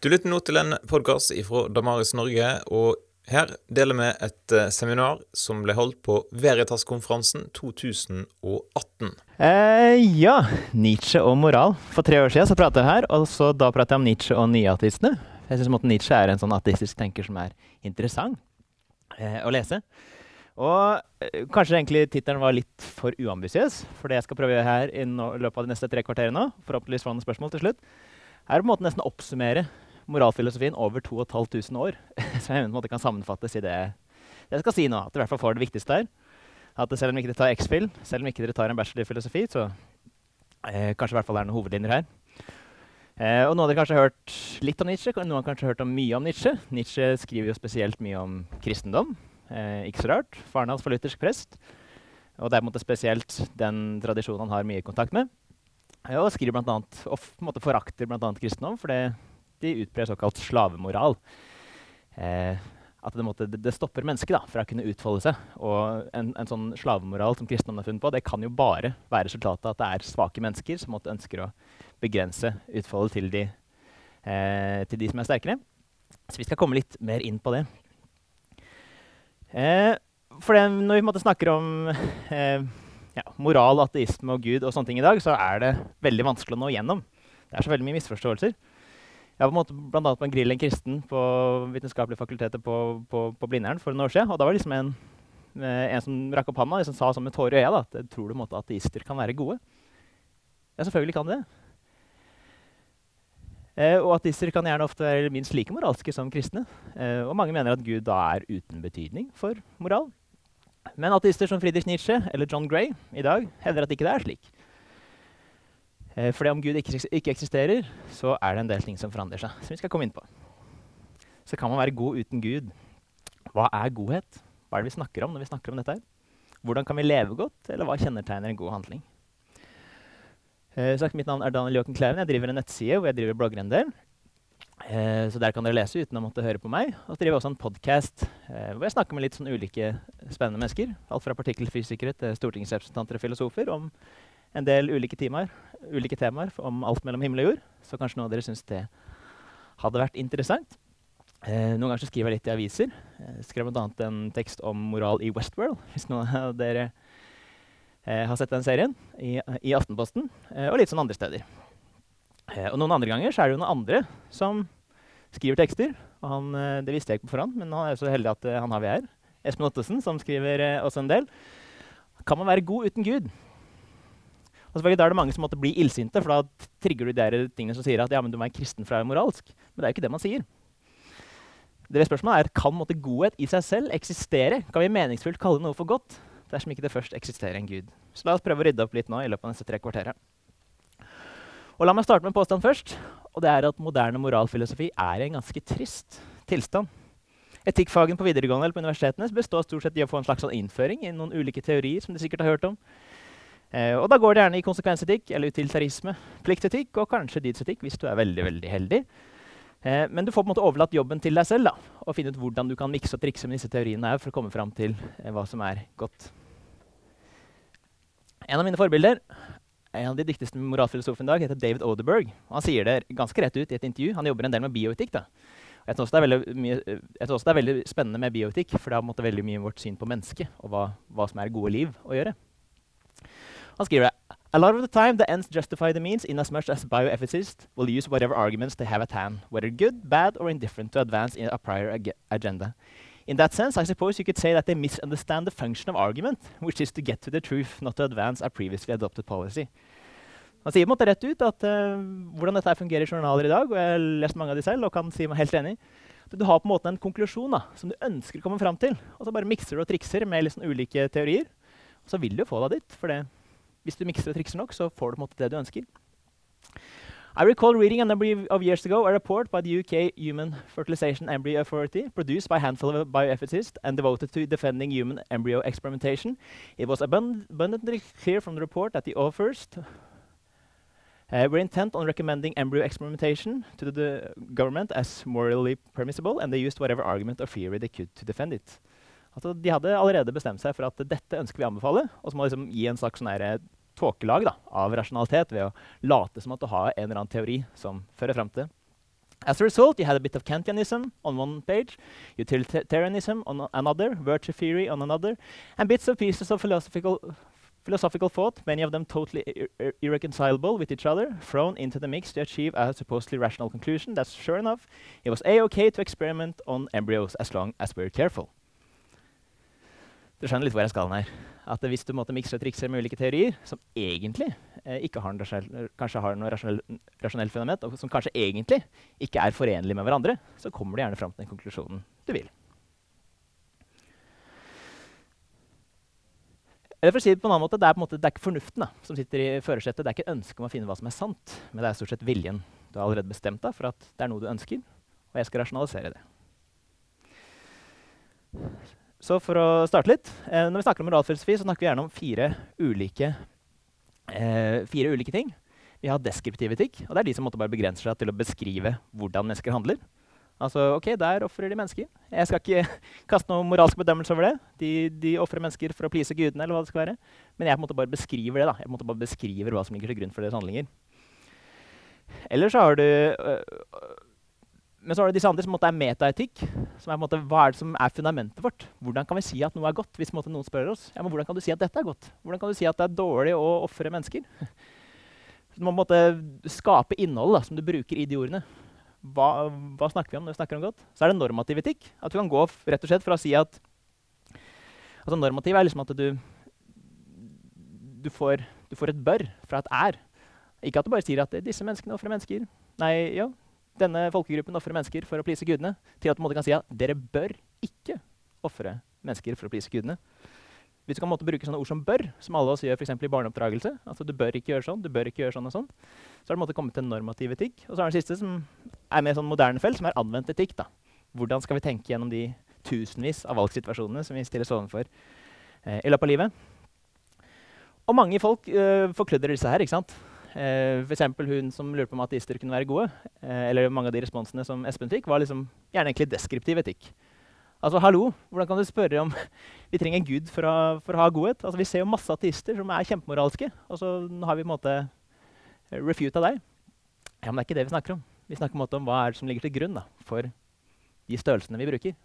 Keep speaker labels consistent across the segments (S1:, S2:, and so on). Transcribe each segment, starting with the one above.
S1: Du lytter nå til en podkast fra Damaris Norge, og her deler vi et eh, seminar som ble holdt på Veritas-konferansen 2018.
S2: Eh, ja, Nietzsche og moral. For tre år siden så pratet jeg her, og så da pratet jeg om Nietzsche og nyateistene. Jeg syns Nietzsche er en sånn ateistisk tenker som er interessant eh, å lese. Og eh, kanskje egentlig tittelen var litt for uambisiøs, for det jeg skal prøve her i løpet av de neste tre kvarterene, forhåpentligvis få noen spørsmål til slutt, er på en måte nesten å oppsummere moralfilosofien over 2500 år. Som jeg på en måte kan sammenfattes i det, jeg skal si nå. At du i hvert fall får det viktigste her. At selv om ikke dere tar X-Fill, selv om ikke dere tar en bachelor i filosofi, så eh, kanskje i hvert fall er det noen hovedlinjer her. Eh, og Noen av dere kanskje har hørt litt om Nietzsche, noen har kanskje hørt om mye om Nietzsche. Nietzsche skriver jo spesielt mye om kristendom. Eh, ikke så rart. Faren hans var luthersk prest. Og det er på en måte spesielt den tradisjonen han har mye kontakt med. Eh, og skriver blant annet, og forakter bl.a. kristendom, for det de utbrer såkalt slavemoral. Eh, at det, måtte, det, stopper mennesket da, fra å kunne utfolde seg. Og en, en sånn slavemoral som kristendommen har funnet på, det kan jo bare være resultatet av at det er svake mennesker som måtte ønsker å begrense utfoldet til de, eh, til de som er sterkere. Så vi skal komme litt mer inn på det. Eh, for det, når vi snakker om eh, ja, moral, ateisme og Gud og sånne ting i dag, så er det veldig vanskelig å nå igjennom. Det er så veldig mye misforståelser. Jeg var på en måte blant annet på en grill en kristen på Vitenskapelig fakultetet på, på, på Blindern for noen år siden. Og da var liksom en, eh, en som rakk opp hånda liksom sa sånn med tårer i øya at tror du måtte ateister kan være gode. Ja, selvfølgelig kan de det. Eh, og ateister kan gjerne ofte være minst like moralske som kristne. Eh, og mange mener at Gud da er uten betydning for moral. Men ateister som Friedrich Nietzsche eller John Gray i dag hevder at ikke det er slik. Eh, fordi om Gud ikke, eksisterer, så er det en del ting som forandrer seg. som vi skal komme inn på. Så kan man være god uten Gud. Hva er godhet? Hva er det vi snakker om når vi snakker om dette? her? Hvordan kan vi leve godt, eller hva kjennetegner en god handling? Eh, sagt, mitt navn er Daniel Joakim Kleven. Jeg driver en nettside hvor jeg driver blogger en del. Eh, så der kan dere lese uten å måtte høre på meg. Og så driver jeg også en podkast eh, hvor jeg snakker med litt sånn ulike spennende mennesker. Alt fra partikkelfysikere til stortingsrepresentanter og filosofer om en del ulike, timer, ulike temaer om alt mellom himmel og jord. Så kanskje noen av dere syns det hadde vært interessant. Eh, noen ganger så skriver jeg litt i aviser. Jeg skrev bl.a. en tekst om moral i Westworld, hvis noen av dere eh, har sett den serien, i, i Aftenposten. Eh, og litt sånn andre steder. Eh, og noen andre ganger så er det jo noen andre som skriver tekster. Og han, eh, det visste jeg ikke på forhånd, men han er så heldig at eh, han har vi her. Espen Ottesen, som skriver også en del. Kan man være god uten Gud? Og selvfølgelig Da er det mange som måtte bli illsinte, for da trigger du de tingene som sier at ja, men du må være kristen for å være moralsk. Men det er jo ikke det man sier. Det spørsmålet er, Kan måtte godhet i seg selv eksistere? Kan vi meningsfullt kalle noe for godt dersom ikke det først eksisterer en gud? Så La oss prøve å rydde opp litt nå i løpet av neste tre kvarteret. Og La meg starte med en påstand først. og det er at Moderne moralfilosofi er en ganske trist tilstand. Etikkfagen på videregående eller på universitetene består stort sett i å få en slags sånn innføring i noen ulike teorier som de sikkert har hørt om. Eh, og da går det gjerne i konsekvensetikk eller utilitarisme, pliktetikk og kanskje didsetikk hvis du er veldig veldig heldig. Eh, men du får på en måte overlatt jobben til deg selv da, og finne ut hvordan du kan mikse og trikse med disse teoriene for å komme fram til eh, hva som er godt. En av mine forbilder en av de dyktigste moralfilosofene i dag heter David Odeberg. Han sier det ganske rett ut i et intervju. Han jobber en del med bioetikk. da. Jeg tror, det er veldig, også det er veldig spennende med bioetikk, for det har veldig mye vårt syn på mennesket og hva, hva som er gode liv å gjøre. Han skriver. A lot of the time, the ends justify the means in as much as bioethicists will use whatever arguments they have at hand, whether good, bad, or indifferent, to advance in a prior ag agenda. In that sense, I suppose you could say that they misunderstand the function of argument, which is to get to the truth, not to advance a previously adopted policy. Han sier på en måte rett ut at uh, hvordan dette fungerer i journaler i dag, og jeg har lest mange av de selv og kan si meg helt enig. Du har på en måte en konklusjon da, som du ønsker å komme fram til, og så bare mikser du og trikser med liksom ulike teorier. Og så vil du få deg dit. for det hvis du mikser og trikser nok, så får du på en måte det du ønsker. I recall reading a number of years ago a report by the UK Human Fertilization Embryo Authority, produced by a handful of bioethicists and devoted to defending human embryo experimentation. It was abund abundantly clear from the report that the authors uh, were intent on recommending embryo experimentation to the government as morally permissible, and they used whatever argument or theory they could to defend it. Altså, de hadde allerede bestemt seg for at dette ønsker vi å anbefale, og så må liksom gi en slags sånn eh, tåkelag av rasjonalitet ved å late som at du har en eller annen teori som fører frem til As a result, you had a bit of Kantianism on one page, utilitarianism on another, virtue theory on another, and bits of pieces of philosophical, philosophical thought, many of them totally ir ir irreconcilable with each other, thrown into the mix to achieve a supposedly rational conclusion. That's sure enough, it was a-OK to experiment on embryos as long as we're careful. Dere skjønner litt hvor jeg skal her. At hvis du måtte mikse og trikse med ulike teorier som egentlig eh, ikke har kanskje har noe rasjonell, rasjonell fundament, og som kanskje egentlig ikke er forenlige med hverandre, så kommer du gjerne fram til den konklusjonen du vil. Eller for å si Det på en annen måte, det er, måte, det er ikke fornuften da, som sitter i førersetet. Det er ikke ønsket om å finne hva som er sant, men det er stort sett viljen. Du har allerede bestemt deg for at det er noe du ønsker, og jeg skal rasjonalisere det. Så for å starte litt eh, Når vi snakker om moralfilosofi, så snakker vi gjerne om fire ulike, eh, fire ulike ting. Vi har deskriptiv etikk, og det er de som måtte bare begrenser seg til å beskrive hvordan mennesker handler. Altså, ok, Der ofrer de mennesker. Jeg skal ikke kaste noen moralsk bedømmelse over det. De, de ofrer mennesker for å please gudene. eller hva det skal være. Men jeg på en måte bare beskriver det. da. Jeg på en måte bare beskriver hva som ligger til grunn for deres handlinger. Eller så har du øh, men så har du disse andre som er metaetikk. som er, måte, Hva er det som er fundamentet vårt? Hvordan kan vi si at noe er godt? hvis måte, noen spør oss? Ja, men Hvordan kan du si at dette er godt? Hvordan kan du si at det er dårlig å ofre mennesker? Så du må skape innhold som du bruker i de ordene. Hva, hva, snakker vi om når vi snakker om godt? Så er det normativ etikk. At du kan gå rett og slett fra å si at altså Normativ er liksom at du, du, får, du får et bør fra et er. Ikke at du bare sier at disse menneskene ofrer mennesker. Nei, ja, denne folkegruppen ofrer mennesker for å please gudene, til at du kan si at dere bør ikke ofre mennesker for å please gudene. Hvis du kan bruke sånne ord som 'bør', som alle oss gjør for i barneoppdragelse, altså du bør ikke gjøre sånn, du bør ikke gjøre sånn og sånn, så har det kommet til normativ etikk. Og så er det siste, som er mer sånn moderne felt, som er anvendt etikk. da. Hvordan skal vi tenke gjennom de tusenvis av valgsituasjonene som vi stilles overfor eh, i løpet av livet? Og mange folk eh, forkludrer disse her. ikke sant? Eh, F.eks. hun som lurte på om ateister kunne være gode. Eh, eller mange av de responsene som Espen fikk, var liksom gjerne egentlig deskriptiv etikk. Altså, hallo, Hvordan kan du spørre om vi trenger Gud for å, for å ha godhet? Altså, Vi ser jo masse ateister som er kjempemoralske, og så har vi på en måte refuta deg. Ja, Men det er ikke det vi snakker om. Vi snakker på en måte om hva er det som ligger til grunn da, for de størrelsene vi bruker.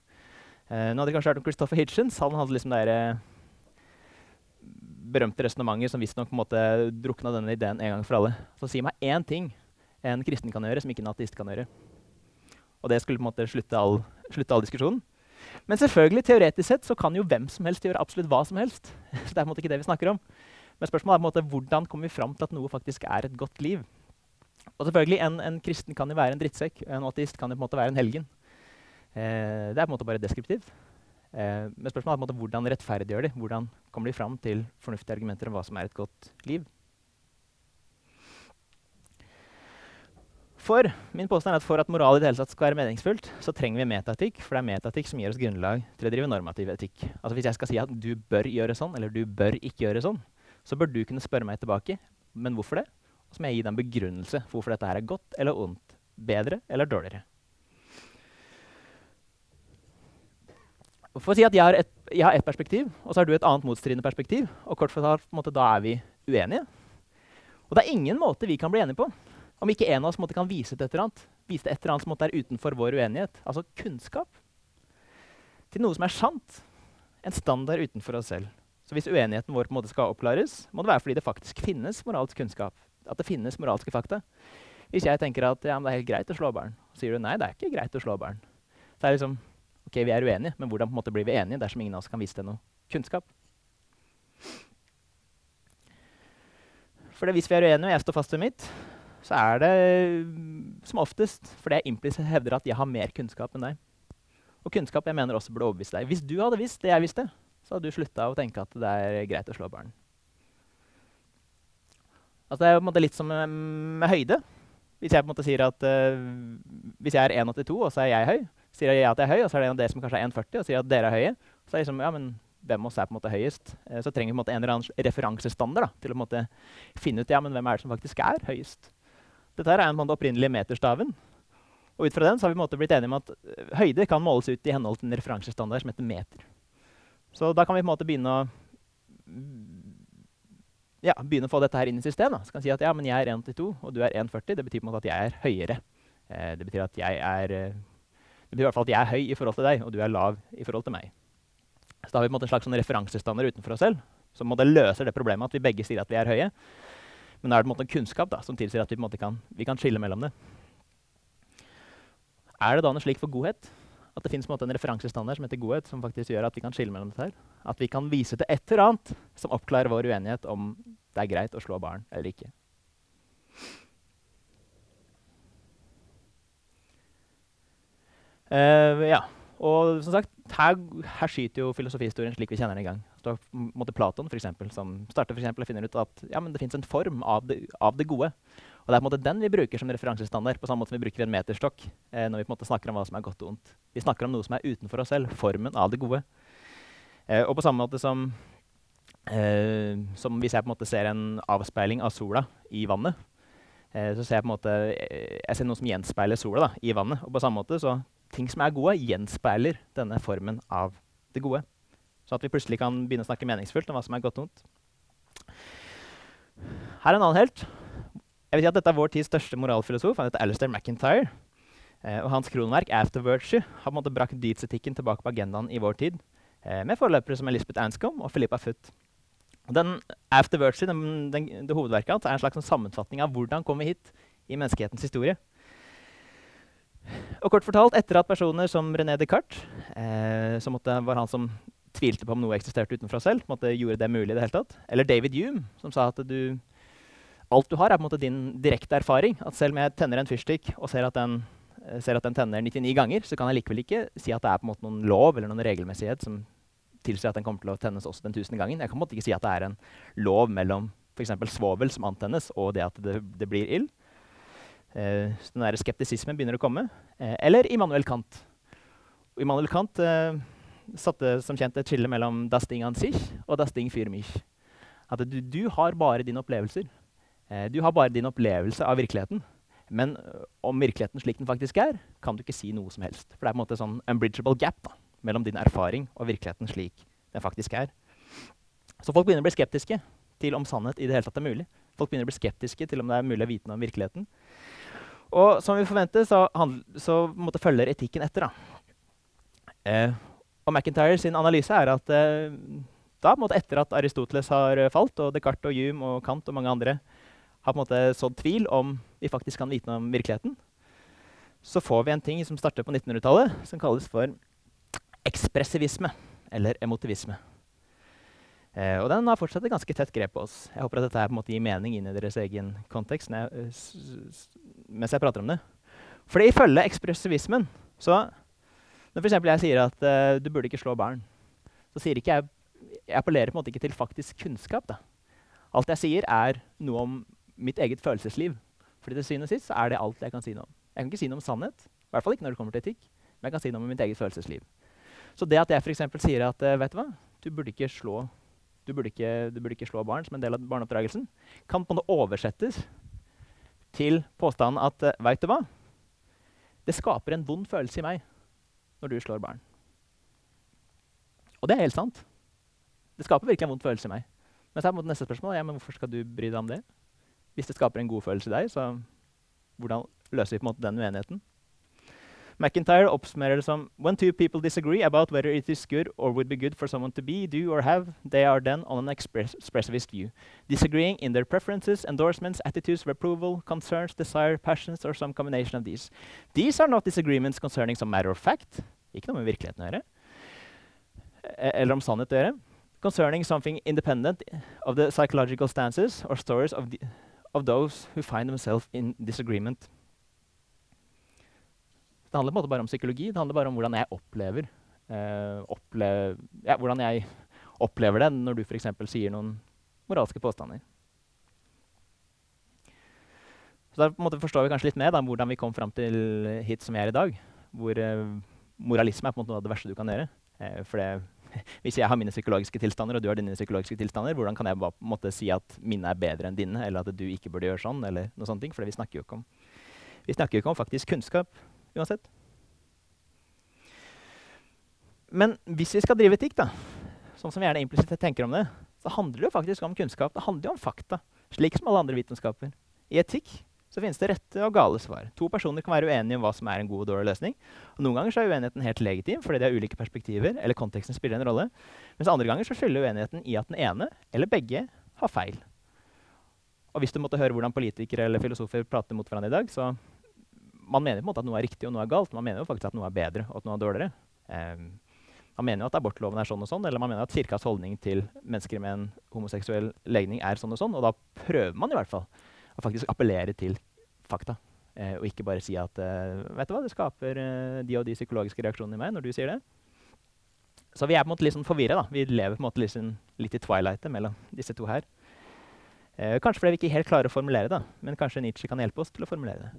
S2: Eh, nå hadde vi kanskje hørt om Christopher Hitchens. Han hadde liksom der, eh, berømte resonnementer som visstnok drukna denne ideen en gang for alle. Så si meg én ting en kristen kan gjøre som ikke en ateist kan gjøre. Og det skulle på en måte slutte all, slutte all diskusjonen. Men selvfølgelig, teoretisk sett så kan jo hvem som helst gjøre absolutt hva som helst. Så det er på en måte ikke det vi snakker om. Men spørsmålet er på en måte hvordan kommer vi fram til at noe faktisk er et godt liv. Og selvfølgelig, En, en kristen kan jo være en drittsekk, en ateist kan jo på en måte være en helgen. Eh, det er på en måte bare deskriptivt. Eh, men spørsmålet er måte hvordan rettferdiggjør de? Hvordan kommer de fram til fornuftige argumenter om hva som er et godt liv? For min påstand er at for at moral i det hele tatt skal være meningsfullt, så trenger vi metaetikk, for det er metaetikk som gir oss grunnlag til å drive normativ etikk. Altså Hvis jeg skal si at du bør gjøre sånn, eller du bør ikke gjøre sånn, så bør du kunne spørre meg tilbake men hvorfor det? Og så må jeg gi deg en begrunnelse for hvorfor dette her er godt eller ondt, bedre eller dårligere. For å si at jeg har, et, jeg har ett perspektiv, og så har du et annet motstridende perspektiv. Og kort fortalt, måte, da er vi uenige. Og det er ingen måte vi kan bli enige på om ikke en av oss måte, kan vise til et eller annet. Vise til et eller annet som er utenfor vår uenighet. Altså kunnskap. Til noe som er sant. En standard utenfor oss selv. Så hvis uenigheten vår på en måte skal oppklares, må det være fordi det faktisk finnes moralsk kunnskap. At det finnes moralske fakta. Hvis jeg tenker at ja, det er helt greit å slå barn, så sier du nei, det er ikke greit å slå barn. Så er det liksom, Ok, vi er uenige, men hvordan måte, blir vi enige dersom ingen av oss kan vise til noe kunnskap? For hvis vi er uenige, og jeg står fast ved mitt, så er det som oftest fordi jeg implisitt hevder at jeg har mer kunnskap enn deg. Og kunnskap jeg mener også burde overbevise deg. Hvis du hadde visst det jeg visste, så hadde du slutta å tenke at det er greit å slå barn. Altså, det er litt som med, med høyde. Hvis jeg sier at uh, hvis jeg er 1,82 og så er jeg høy, sier jeg at jeg er høy, og så er det en av dere som kanskje er 1,40 og sier at dere er høye. Så er det liksom, ja, men hvem av oss er på en måte høyest? Eh, så trenger vi på en måte en eller annen referansestandard da, til å på en måte finne ut ja, men hvem er det som faktisk er høyest. Dette her er en måte opprinnelige meterstaven. Og ut fra den så har vi på en måte blitt enige om at uh, høyde kan måles ut i henhold til en referansestandard som heter meter. Så da kan vi på en måte begynne å ja, begynne å få dette her inn i systemet. Så kan vi si at ja, men jeg er 1,82 og du er 1,40. Det betyr på en måte at jeg er høyere Eh, det betyr at jeg er eh, i hvert fall at jeg er høy i forhold til deg, og du er lav i forhold til meg. Så da har vi en en slags sånn referansestandard utenfor oss selv som løser det problemet at vi begge sier at vi er høye. Men da er det en måte kunnskap da, som tilsier at vi, en kan, vi kan skille mellom det. Er det da noe slik for godhet? At det fins en, en referansestandard som heter godhet, som faktisk gjør at vi kan skille mellom dette her? At vi kan vise til et eller annet som oppklarer vår uenighet om det er greit å slå barn eller ikke. Uh, ja. Og som sagt, her, her, skyter jo filosofihistorien slik vi kjenner den i gang. Så måtte Platon for eksempel, som starter for eksempel, og finner ut at ja, det fins en form av det, av det, gode. Og det er på en måte den vi bruker som referansestandard, på samme måte som vi bruker en meterstokk eh, når vi på en måte snakker om hva som er godt og ondt. Vi snakker om noe som er utenfor oss selv, formen av det gode. Eh, og på samme måte som, eh, som hvis jeg på en måte ser en avspeiling av sola i vannet, eh, så ser jeg på en måte eh, jeg ser noe som gjenspeiler sola da, i vannet. Og på samme måte så ting som er gode, gjenspeiler denne formen av det gode. Så at vi plutselig kan begynne å snakke meningsfullt om hva som er godt og vondt. Her er en annen helt. Jeg vil si at Dette er vår tids største moralfilosof. Han heter Alistair McIntyre. Eh, og Hans kronverk 'After Virtue' har på en måte brakt dydsetikken tilbake på agendaen i vår tid. Eh, med forløpere som Elisabeth Anscombe og Philippa Foot. Den 'After Virtue', den, den, det hovedverket hans, er en slags sammenfatning av hvordan kom vi hit i menneskehetens historie. Og kort fortalt, etter at personer som René Descartes, eh, som måtte, var han som tvilte på om noe eksisterte utenfor oss selv, måtte, gjorde det mulig i det hele tatt, eller David Hume, som sa at du, alt du har, er på en måte din direkte erfaring. At selv om jeg tenner en fyrstikk og ser at, den, eh, ser at den tenner 99 ganger, så kan jeg likevel ikke si at det er på en måte noen lov eller noen regelmessighet som tilsier at den kommer til å tennes også den tusende gangen. Jeg kan på en måte ikke si at det er en lov mellom f.eks. svovel som antennes, og det at det, det blir ild den der skeptisismen begynner å komme. Eh, eller Immanuel Kant. Immanuel Kant eh, satte som kjent et skille mellom das Ding an sich og das Ding für mich. At du, du har bare dine opplevelser. Eh, du har bare din opplevelse av virkeligheten. Men eh, om virkeligheten slik den faktisk er, kan du ikke si noe som helst. For det er på en måte sånn unbridgeable gap da, mellom din erfaring og virkeligheten slik den faktisk er. Så folk begynner å bli skeptiske til om sannhet i det hele tatt er mulig. Folk begynner å bli skeptiske til om det er mulig å vite noe om virkeligheten. Og som vi forventer, så, så måtte følger etikken etter. Eh, og McIntyre sin analyse er at eh, da, etter at Aristoteles har falt, og Descartes og Hume og Kant og mange andre har på en måte sådd tvil om vi faktisk kan vite noe om virkeligheten, så får vi en ting som starter på 1900-tallet, som kalles for ekspressivisme, eller emotivisme. Eh, og den har fortsatt et ganske tett grep på oss. Jeg håper at dette her på en måte gir mening inn i deres egen kontekst jeg, mens jeg prater om det. For ifølge ekspressivismen så Når f.eks. jeg sier at uh, du burde ikke slå barn, så sier ikke jeg Jeg appellerer på en måte ikke til faktisk kunnskap. da. Alt jeg sier, er noe om mitt eget følelsesliv. Fordi til syvende og sist er det alt jeg kan si noe om. Jeg kan ikke si noe om sannhet, i hvert fall ikke når det kommer til etikk, men jeg kan si noe om mitt eget følelsesliv. Så det at jeg f.eks. sier at uh, vet du hva, du burde ikke slå du burde, ikke, du burde ikke slå barn som en del av barneoppdragelsen, kan på en måte oversettes til påstanden at uh, vet du hva? Det skaper en vond følelse i meg når du slår barn. Og det er helt sant. Det skaper virkelig en vond følelse i meg. Men så er neste spørsmål ja, men hvorfor skal du bry deg om det? Hvis det skaper en god følelse i deg, så hvordan løser vi på en måte den uenigheten? McIntyre oppsummerer det som When two people disagree about whether it is good or would be good for someone to be, do, or have, they are then on an express expressivist view, disagreeing in their preferences, endorsements, attitudes of approval, concerns, desire, passions, or some combination of these. These are not disagreements concerning some matter of fact, ikke noe med virkeligheten å gjøre, e, eller om sannhet å gjøre, concerning something independent of the psychological stances or stories of, the, of those who find themselves in disagreement. Det handler på en måte bare om psykologi. Det handler bare om hvordan jeg opplever, eh, opplever ja, hvordan jeg opplever det når du f.eks. sier noen moralske påstander. Så Da på en måte forstår vi kanskje litt mer da, hvordan vi kom fram til hit som vi er i dag. Hvor eh, moralisme er på en måte noe av det verste du kan gjøre. Eh, for det, hvis jeg har mine psykologiske tilstander, og du har dine psykologiske tilstander, hvordan kan jeg bare på en måte si at mine er bedre enn dine, eller at du ikke burde gjøre sånn? eller noe sånt, For det vi snakker jo ikke om, vi snakker jo ikke om faktisk kunnskap uansett. Men hvis vi skal drive etikk, da, sånn som vi gjerne implisitt tenker om det, så handler det jo faktisk om kunnskap. Det handler jo om fakta, slik som alle andre vitenskaper. I etikk så finnes det rette og gale svar. To personer kan være uenige om hva som er en god og dårlig løsning. Og noen ganger så er uenigheten helt legitim fordi de har ulike perspektiver, eller konteksten spiller en rolle. Mens andre ganger så skylder uenigheten i at den ene, eller begge, har feil. Og hvis du måtte høre hvordan politikere eller filosofer prater mot hverandre i dag, så man mener på en måte at noe er riktig og noe er galt. Man mener jo faktisk at noe er bedre og at noe er dårligere. Um, man mener jo at abortloven er sånn og sånn, eller man mener at kirkas holdning til mennesker med en homoseksuell legning er sånn og sånn, og da prøver man i hvert fall å faktisk appellere til fakta. Eh, og ikke bare si at eh, vet du hva, det skaper eh, de og de psykologiske reaksjonene i meg når du sier det. Så vi er på en måte litt sånn forvirra. Vi lever på en måte litt, sånn, litt i twilightet mellom disse to her. Kanskje fordi vi ikke helt klarer å formulere det, men kanskje Nietzsche kan hjelpe oss til å formulere det.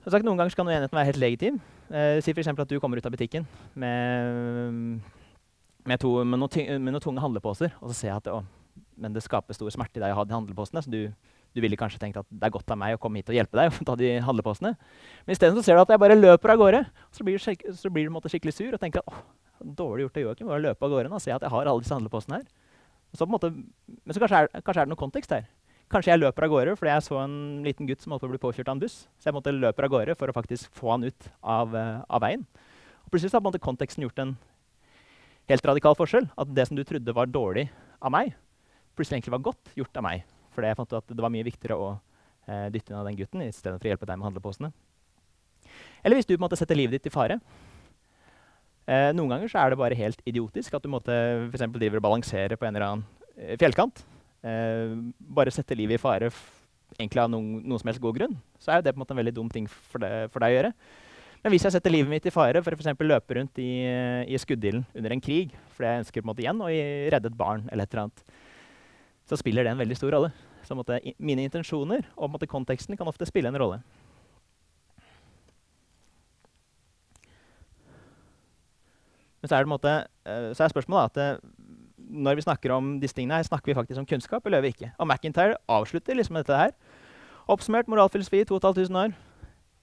S2: Sagt, noen ganger kan uenigheten være helt legitim. Eh, si f.eks. at du kommer ut av butikken med, med, to, med, noen, med noen tunge handleposer, og så ser jeg at å, men det skaper stor smerte i deg å ha de handleposene. så du, du ville kanskje tenkt at det er godt av meg å komme hit og hjelpe deg. og ta de handleposene. Men isteden ser du at jeg bare løper av gårde. Så blir du, så blir du skikkelig sur og tenker at dårlig gjort av Joakim å løpe av gårde og se at jeg har alle disse handleposene her. Så måte, men så kanskje er, kanskje er, det noe kontekst her. Kanskje jeg løper av gårde fordi jeg så en liten gutt som holdt på å bli påkjørt av en buss. Så jeg måtte løpe av gårde for å faktisk få han ut av, uh, av veien. Og plutselig har konteksten gjort en helt radikal forskjell. At det som du trodde var dårlig av meg, plutselig egentlig var godt gjort av meg. Fordi jeg fant ut at det var mye viktigere å eh, dytte unna den gutten i stedet for å hjelpe deg med handleposene. Eller hvis du på en måte setter livet ditt i fare. Eh, noen ganger så er det bare helt idiotisk at du måtte, for driver og balanserer på en eller annen eh, fjellkant. Eh, bare sette livet i fare egentlig av noen, noen, som helst god grunn. Så er det på en måte en veldig dum ting for, det, for deg å gjøre. Men hvis jeg setter livet mitt i fare for å løpe rundt i, i skuddilden under en krig fordi jeg ønsker på en måte igjen å redde et barn, eller et eller annet, så spiller det en veldig stor rolle. Så måte, mine intensjoner og måte, konteksten kan ofte spille en rolle. Men så er, det, måte, eh, så er spørsmålet at når vi snakker om disse tingene, her, snakker vi faktisk om kunnskap, eller gjør vi ikke? Og McIntyre avslutter liksom dette her. Oppsummert moralfilosofi 2500 år.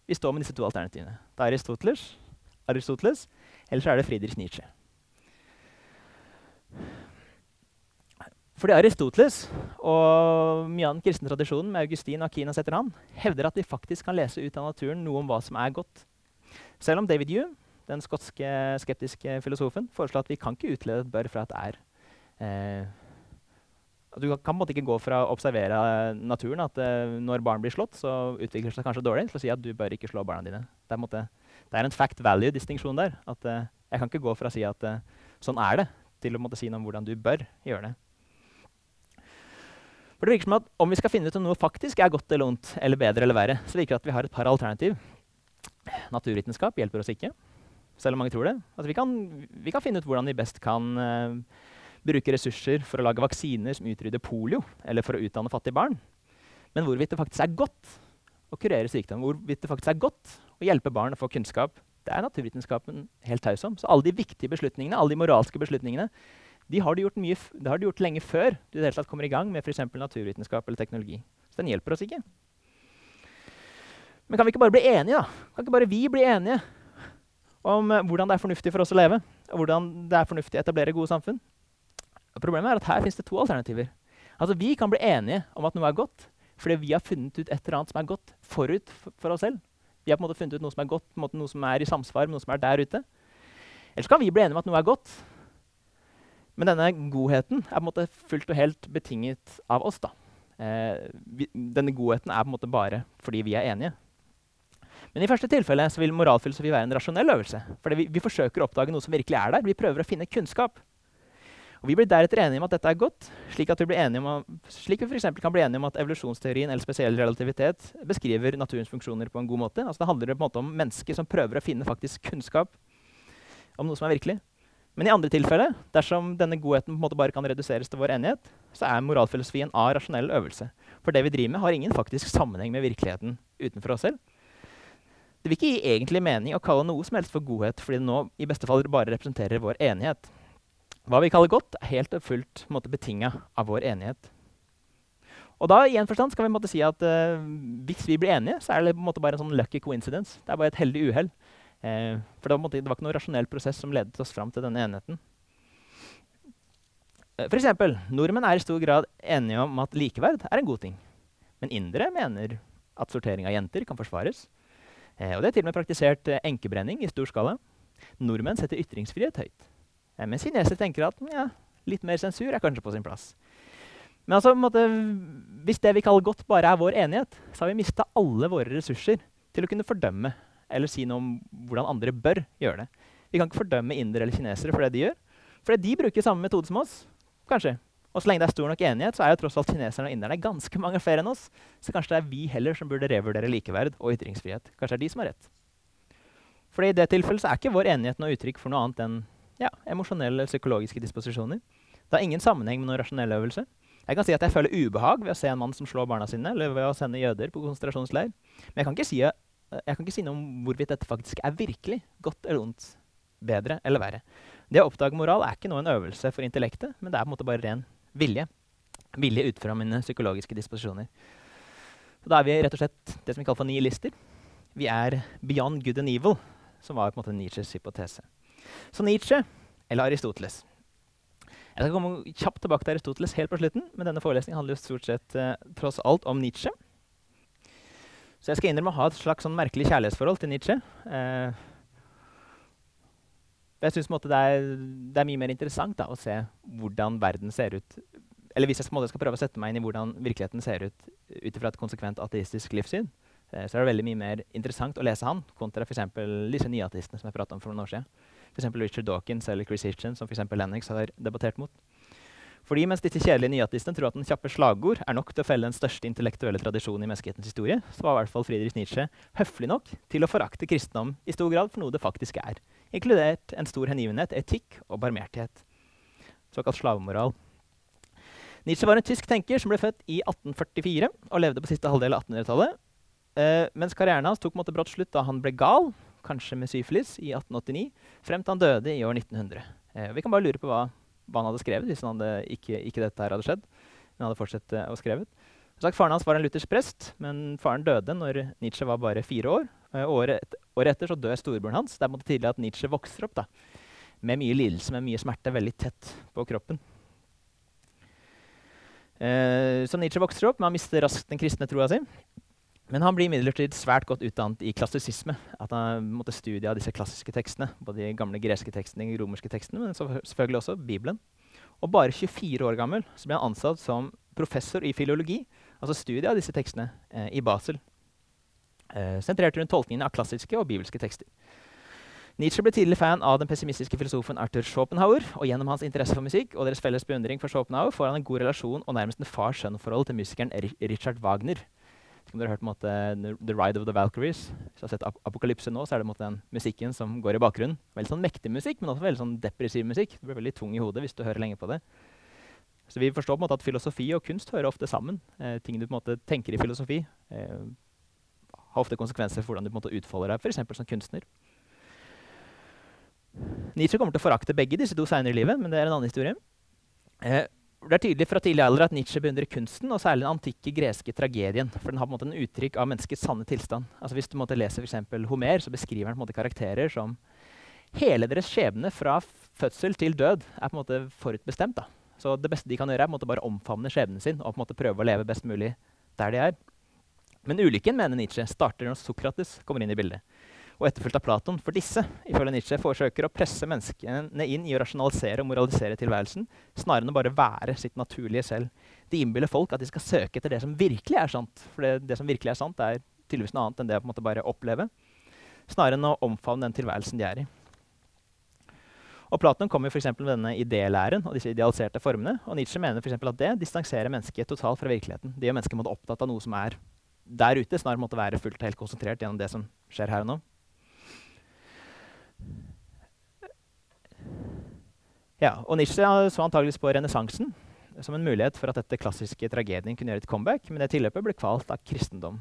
S2: Vi står med disse to alternativene. Det er Aristoteles, Aristoteles eller så er det Friedrich Nietzsche. Fordi Aristoteles og mye av den kristne tradisjonen med Augustin og Akinas etter han, hevder at vi faktisk kan lese ut av naturen noe om hva som er godt. Selv om David Hume, den skotske skeptiske filosofen, foreslår at vi kan ikke utlede et bør fra et er. Eh, du kan på en måte ikke gå fra å observere naturen at eh, når barn blir slått, så utvikler det seg kanskje dårlig, til å si at du bør ikke slå barna dine. Det er en, måte, det er en fact value-distinksjon der. at eh, Jeg kan ikke gå fra å si at sånn er det, til å måtte si noe om hvordan du bør gjøre det. For det virker som at Om vi skal finne ut om noe faktisk er godt eller ondt, eller bedre eller verre, så virker det at vi har et par alternativ. Naturvitenskap hjelper oss ikke, selv om mange tror det. Altså, vi, kan, vi, kan, finne ut hvordan vi best kan uh, bruke ressurser for å lage vaksiner som utrydder polio, eller for å utdanne fattige barn. Men hvorvidt det faktisk er godt å kurere sykdom, hvorvidt det faktisk er godt å hjelpe barn å få kunnskap, det er naturvitenskapen helt taus om. Så alle de viktige beslutningene, alle de moralske beslutningene, de har de gjort, mye, det har de gjort lenge før du kommer i gang med f.eks. naturvitenskap eller teknologi. Så den hjelper oss ikke. Men kan vi ikke bare bli enige, da? Kan ikke bare vi bli enige om uh, hvordan det er fornuftig for oss å leve? Og hvordan det er fornuftig å etablere gode samfunn? Problemet er at her finnes det to alternativer. Altså Vi kan bli enige om at noe er godt fordi vi har funnet ut et eller annet som er godt forut for, oss selv. Vi har på en måte funnet ut noe som er godt, noe som er i samsvar med noe som er der ute. Eller så kan vi bli enige om at noe er godt men denne godheten er på en måte fullt og helt betinget av oss. da. Eh, vi, denne godheten er på en måte bare fordi vi er enige. Men i første tilfelle vil moralfilosofi være en rasjonell øvelse. Fordi vi, vi, forsøker å oppdage noe som virkelig er der. Vi prøver å finne kunnskap. Og Vi blir deretter enige om at dette er godt, slik, at vi, blir enige om, slik vi for kan bli enige om at evolusjonsteorien eller spesiell relativitet beskriver naturens funksjoner på en god måte. Altså Det handler på en måte om mennesker som prøver å finne faktisk kunnskap om noe som er virkelig. Men i andre tilfeller, dersom denne godheten på en måte bare kan reduseres til vår enighet, så er moralfilosofi en A-rasjonell øvelse. For det vi driver med, har ingen faktisk sammenheng med virkeligheten utenfor oss selv. Det vil ikke gi egentlig mening å kalle noe som helst for godhet, fordi det nå i beste fall bare representerer vår enighet. Hva vi kaller godt, er helt og fullt betinga av vår enighet. Og da i en forstand skal vi måtte si at uh, hvis vi blir enige, så er det på en måte bare en sånn lucky coincidence. Det er bare et heldig uhell. Uh, for det var, det var, ikke noen rasjonell prosess som ledet oss fram til denne enigheten. Uh, for eksempel, nordmenn er i stor grad enige om at likeverd er en god ting. Men indere mener at sortering av jenter kan forsvares. Uh, og det er til og med praktisert eh, enkebrenning i stor skala. Nordmenn setter ytringsfrihet høyt. Eh, mens kinesere tenker at ja, litt mer sensur er kanskje på sin plass. Men altså, måte, hvis det vi kaller godt, bare er vår enighet, så har vi mista alle våre ressurser til å kunne fordømme eller si noe om hvordan andre bør gjøre det. Vi kan ikke fordømme indere eller kinesere for det de gjør. Fordi de bruker samme metode som oss. kanskje. Og så lenge det er stor nok enighet, så er jo tross alt kineserne og inderne ganske mange flere enn oss. Så kanskje det er vi heller som burde revurdere likeverd og ytringsfrihet. Kanskje det er de som har rett. Fordi i det tilfellet så er ikke vår enighet noe uttrykk for noe annet enn ja, emosjonelle psykologiske disposisjoner. Det har ingen sammenheng med noen rasjonell øvelse. Jeg kan si at jeg føler ubehag ved å se en mann som slår barna sine, eller ved å sende jøder på konsentrasjonsleir. Men jeg kan ikke si, jeg kan ikke si noe om hvorvidt dette faktisk er virkelig godt eller ondt, bedre eller verre. Det å oppdage moral er ikke noe en øvelse for intellektet, men det er på en måte bare ren vilje. Vilje ut fra mine psykologiske disposisjoner. Så da er vi rett og slett det som vi kaller for nihilister. Vi er beyond good and evil, som var på en måte Nietzsches hypotese. Så Nietzsche, eller Aristoteles Jeg skal komme kjapt tilbake til Aristoteles helt på slutten, men denne forelesningen handler stort sett eh, tross alt om Nietzsche. Så jeg skal innrømme å ha et slags sånn merkelig kjærlighetsforhold til Nietzsche. Eh, jeg syns det, det, er mye mer interessant da, å se hvordan verden ser ut Eller hvis jeg skal prøve å sette meg inn i hvordan virkeligheten ser ut ut fra et konsekvent ateistisk livssyn, eh, så er det veldig mye mer interessant å lese han kontra f.eks. disse nyateistene som jeg pratet om for noen år siden. F.eks. Richard Dawkins eller Chris Hitchens, som f.eks. Lennox har debattert mot. Fordi mens disse kjedelige nyateistene tror at den kjappe slagord er nok til å felle den største intellektuelle tradisjonen i menneskehetens historie, så var i hvert fall Friedrich Nietzsche høflig nok til å forakte kristendom i stor grad for noe det faktisk er, inkludert en stor hengivenhet, etikk og barmhjertighet. Såkalt slavemoral. Nietzsche var en tysk tenker som ble født i 1844 og levde på siste halvdel av 1800-tallet. Uh, mens karrieren hans tok måtte brått slutt da han ble gal, kanskje med syfilis, i 1889, frem til han døde i år 1900. Eh, vi kan bare lure på hva hva han hadde skrevet hvis han hadde ikke, ikke, dette her hadde skjedd. Men hadde fortsatt uh, å skrevet. Sagt, faren hans var en luthersk prest, men faren døde når Nietzsche var bare fire år. Eh, året, et, året, etter så dør storebroren hans. Det er på tydelig at Nietzsche vokser opp da, med mye lidelse, med mye smerte, veldig tett på kroppen. Eh, så Nietzsche vokser opp, men han mister raskt den kristne troa si. Men han blir imidlertid svært godt utdannet i klassisisme. At han måtte studie av disse klassiske tekstene. Både de gamle greske tekstene, de romerske tekstene, men selvfølgelig også Bibelen. Og bare 24 år gammel så ble han ansatt som professor i filologi, altså studie av disse tekstene, eh, i Basel. Eh, sentrert rundt tolkningen av klassiske og bibelske tekster. Nietzsche ble tidlig fan av den pessimistiske filosofen Arthur Schopenhauer. og Gjennom hans interesse for musikk og deres felles beundring for Schopenhauer får han en god relasjon og nærmest en far-sønn-forhold til musikeren Richard Wagner. Om dere har hørt måte, The Ride of the Valkyries. Hvis du har sett Ap Apokalypse nå, så er det måte, den musikken som går i bakgrunnen. Veldig sånn mektig musikk, men også veldig sånn depressiv musikk. Du blir veldig tung i hodet hvis du hører lenge på det. Så vi forstår på en måte at filosofi og kunst hører ofte sammen. Eh, ting du på en måte tenker i filosofi, eh, har ofte konsekvenser for hvordan du på en måte utfolder deg, f.eks. som kunstner. Nietzsche kommer til å forakte begge disse to seinere i livet, men det er en annen historie. Eh, det er tydelig fra tidlig alder at Nietzsche beundrer kunsten, og særlig den antikke greske tragedien. For den har på en måte en uttrykk av menneskets sanne tilstand. Altså Hvis du måtte lese for Homer, så beskriver han på en måte karakterer som hele deres skjebne fra fødsel til død er på en måte forutbestemt. da. Så det beste de kan gjøre, er på en måte bare omfavne skjebnen sin og på en måte prøve å leve best mulig der de er. Men ulykken, mener Nietzsche, starter når Sokrates kommer inn i bildet og etterfulgt av Platon. For disse ifølge Nietzsche, forsøker å presse menneskene inn i å rasjonalisere og moralisere tilværelsen, snarere enn å bare være sitt naturlige selv. De innbiller folk at de skal søke etter det som virkelig er sant. For det, det som virkelig er sant, er tydeligvis noe annet enn det å på en måte bare oppleve. Snarere enn å omfavne den tilværelsen de er i. Og Platon kommer f.eks. med denne idélæren og disse idealiserte formene. Og Nietzsche mener for at det distanserer mennesket totalt fra virkeligheten. Det gjør mennesket opptatt av noe som er der ute, snarere måtte være fullt og helt konsentrert gjennom det som skjer her og nå. Ja, og Nietzsche så antageligvis på renessansen som en mulighet for at dette klassiske tragedien kunne gjøre et comeback, men det tilløpet ble kvalt av kristendom.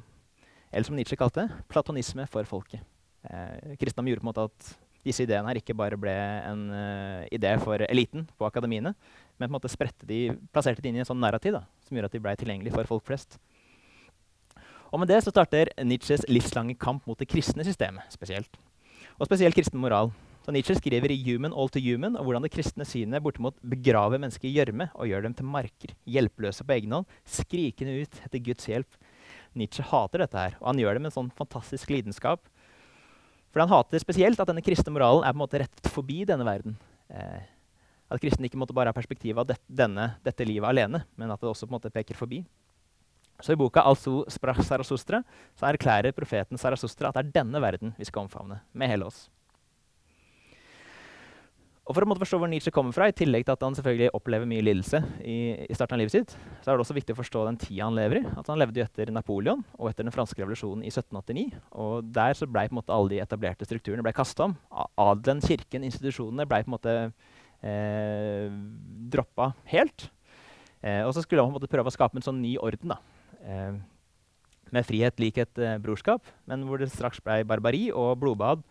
S2: Eller som Nietzsche kalte det, platonisme for folket. Eh, kristendom gjorde på en måte at disse ideene her ikke bare ble en uh, idé for eliten på akademiene, men på en måte spredte de, plasserte de inn i en sånn narrativ da, som gjorde at de ble tilgjengelige for folk flest. Og med det så starter Nietzsches livslange kamp mot det kristne systemet spesielt. Og spesielt kristen moral. Så Nietzsche skriver i 'Human All to Human' om hvordan det kristne synet bortimot begraver mennesker i gjørme og gjør dem til marker, hjelpeløse på egen hånd, skrikende ut etter Guds hjelp Nietzsche hater dette her. Og han gjør det med en sånn fantastisk lidenskap. For han hater spesielt at denne kristne moralen er på en måte rettet forbi denne verden. Eh, at kristne ikke måtte bare ha perspektivet av det, denne, dette livet alene, men at det også på en måte peker forbi. Så i boka «Also sprach Sarasostra så erklærer profeten Sarasostra at det er denne verden vi skal omfavne med hele oss. Og For å måtte forstå hvor Nietzsche kommer fra, i tillegg til at han selvfølgelig opplever mye lidelse, i, i starten av livet sitt, så er det også viktig å forstå den tida han lever i. At Han levde jo etter Napoleon og etter den franske revolusjonen i 1789. og Der så ble på en måte alle de etablerte strukturene ble kasta om. Adelen, kirken, institusjonene ble på en måte eh, droppa helt. Eh, og så skulle han på en måte prøve å skape en sånn ny orden. da. Eh, med frihet, likhet, eh, brorskap, men hvor det straks ble barbari og blodbad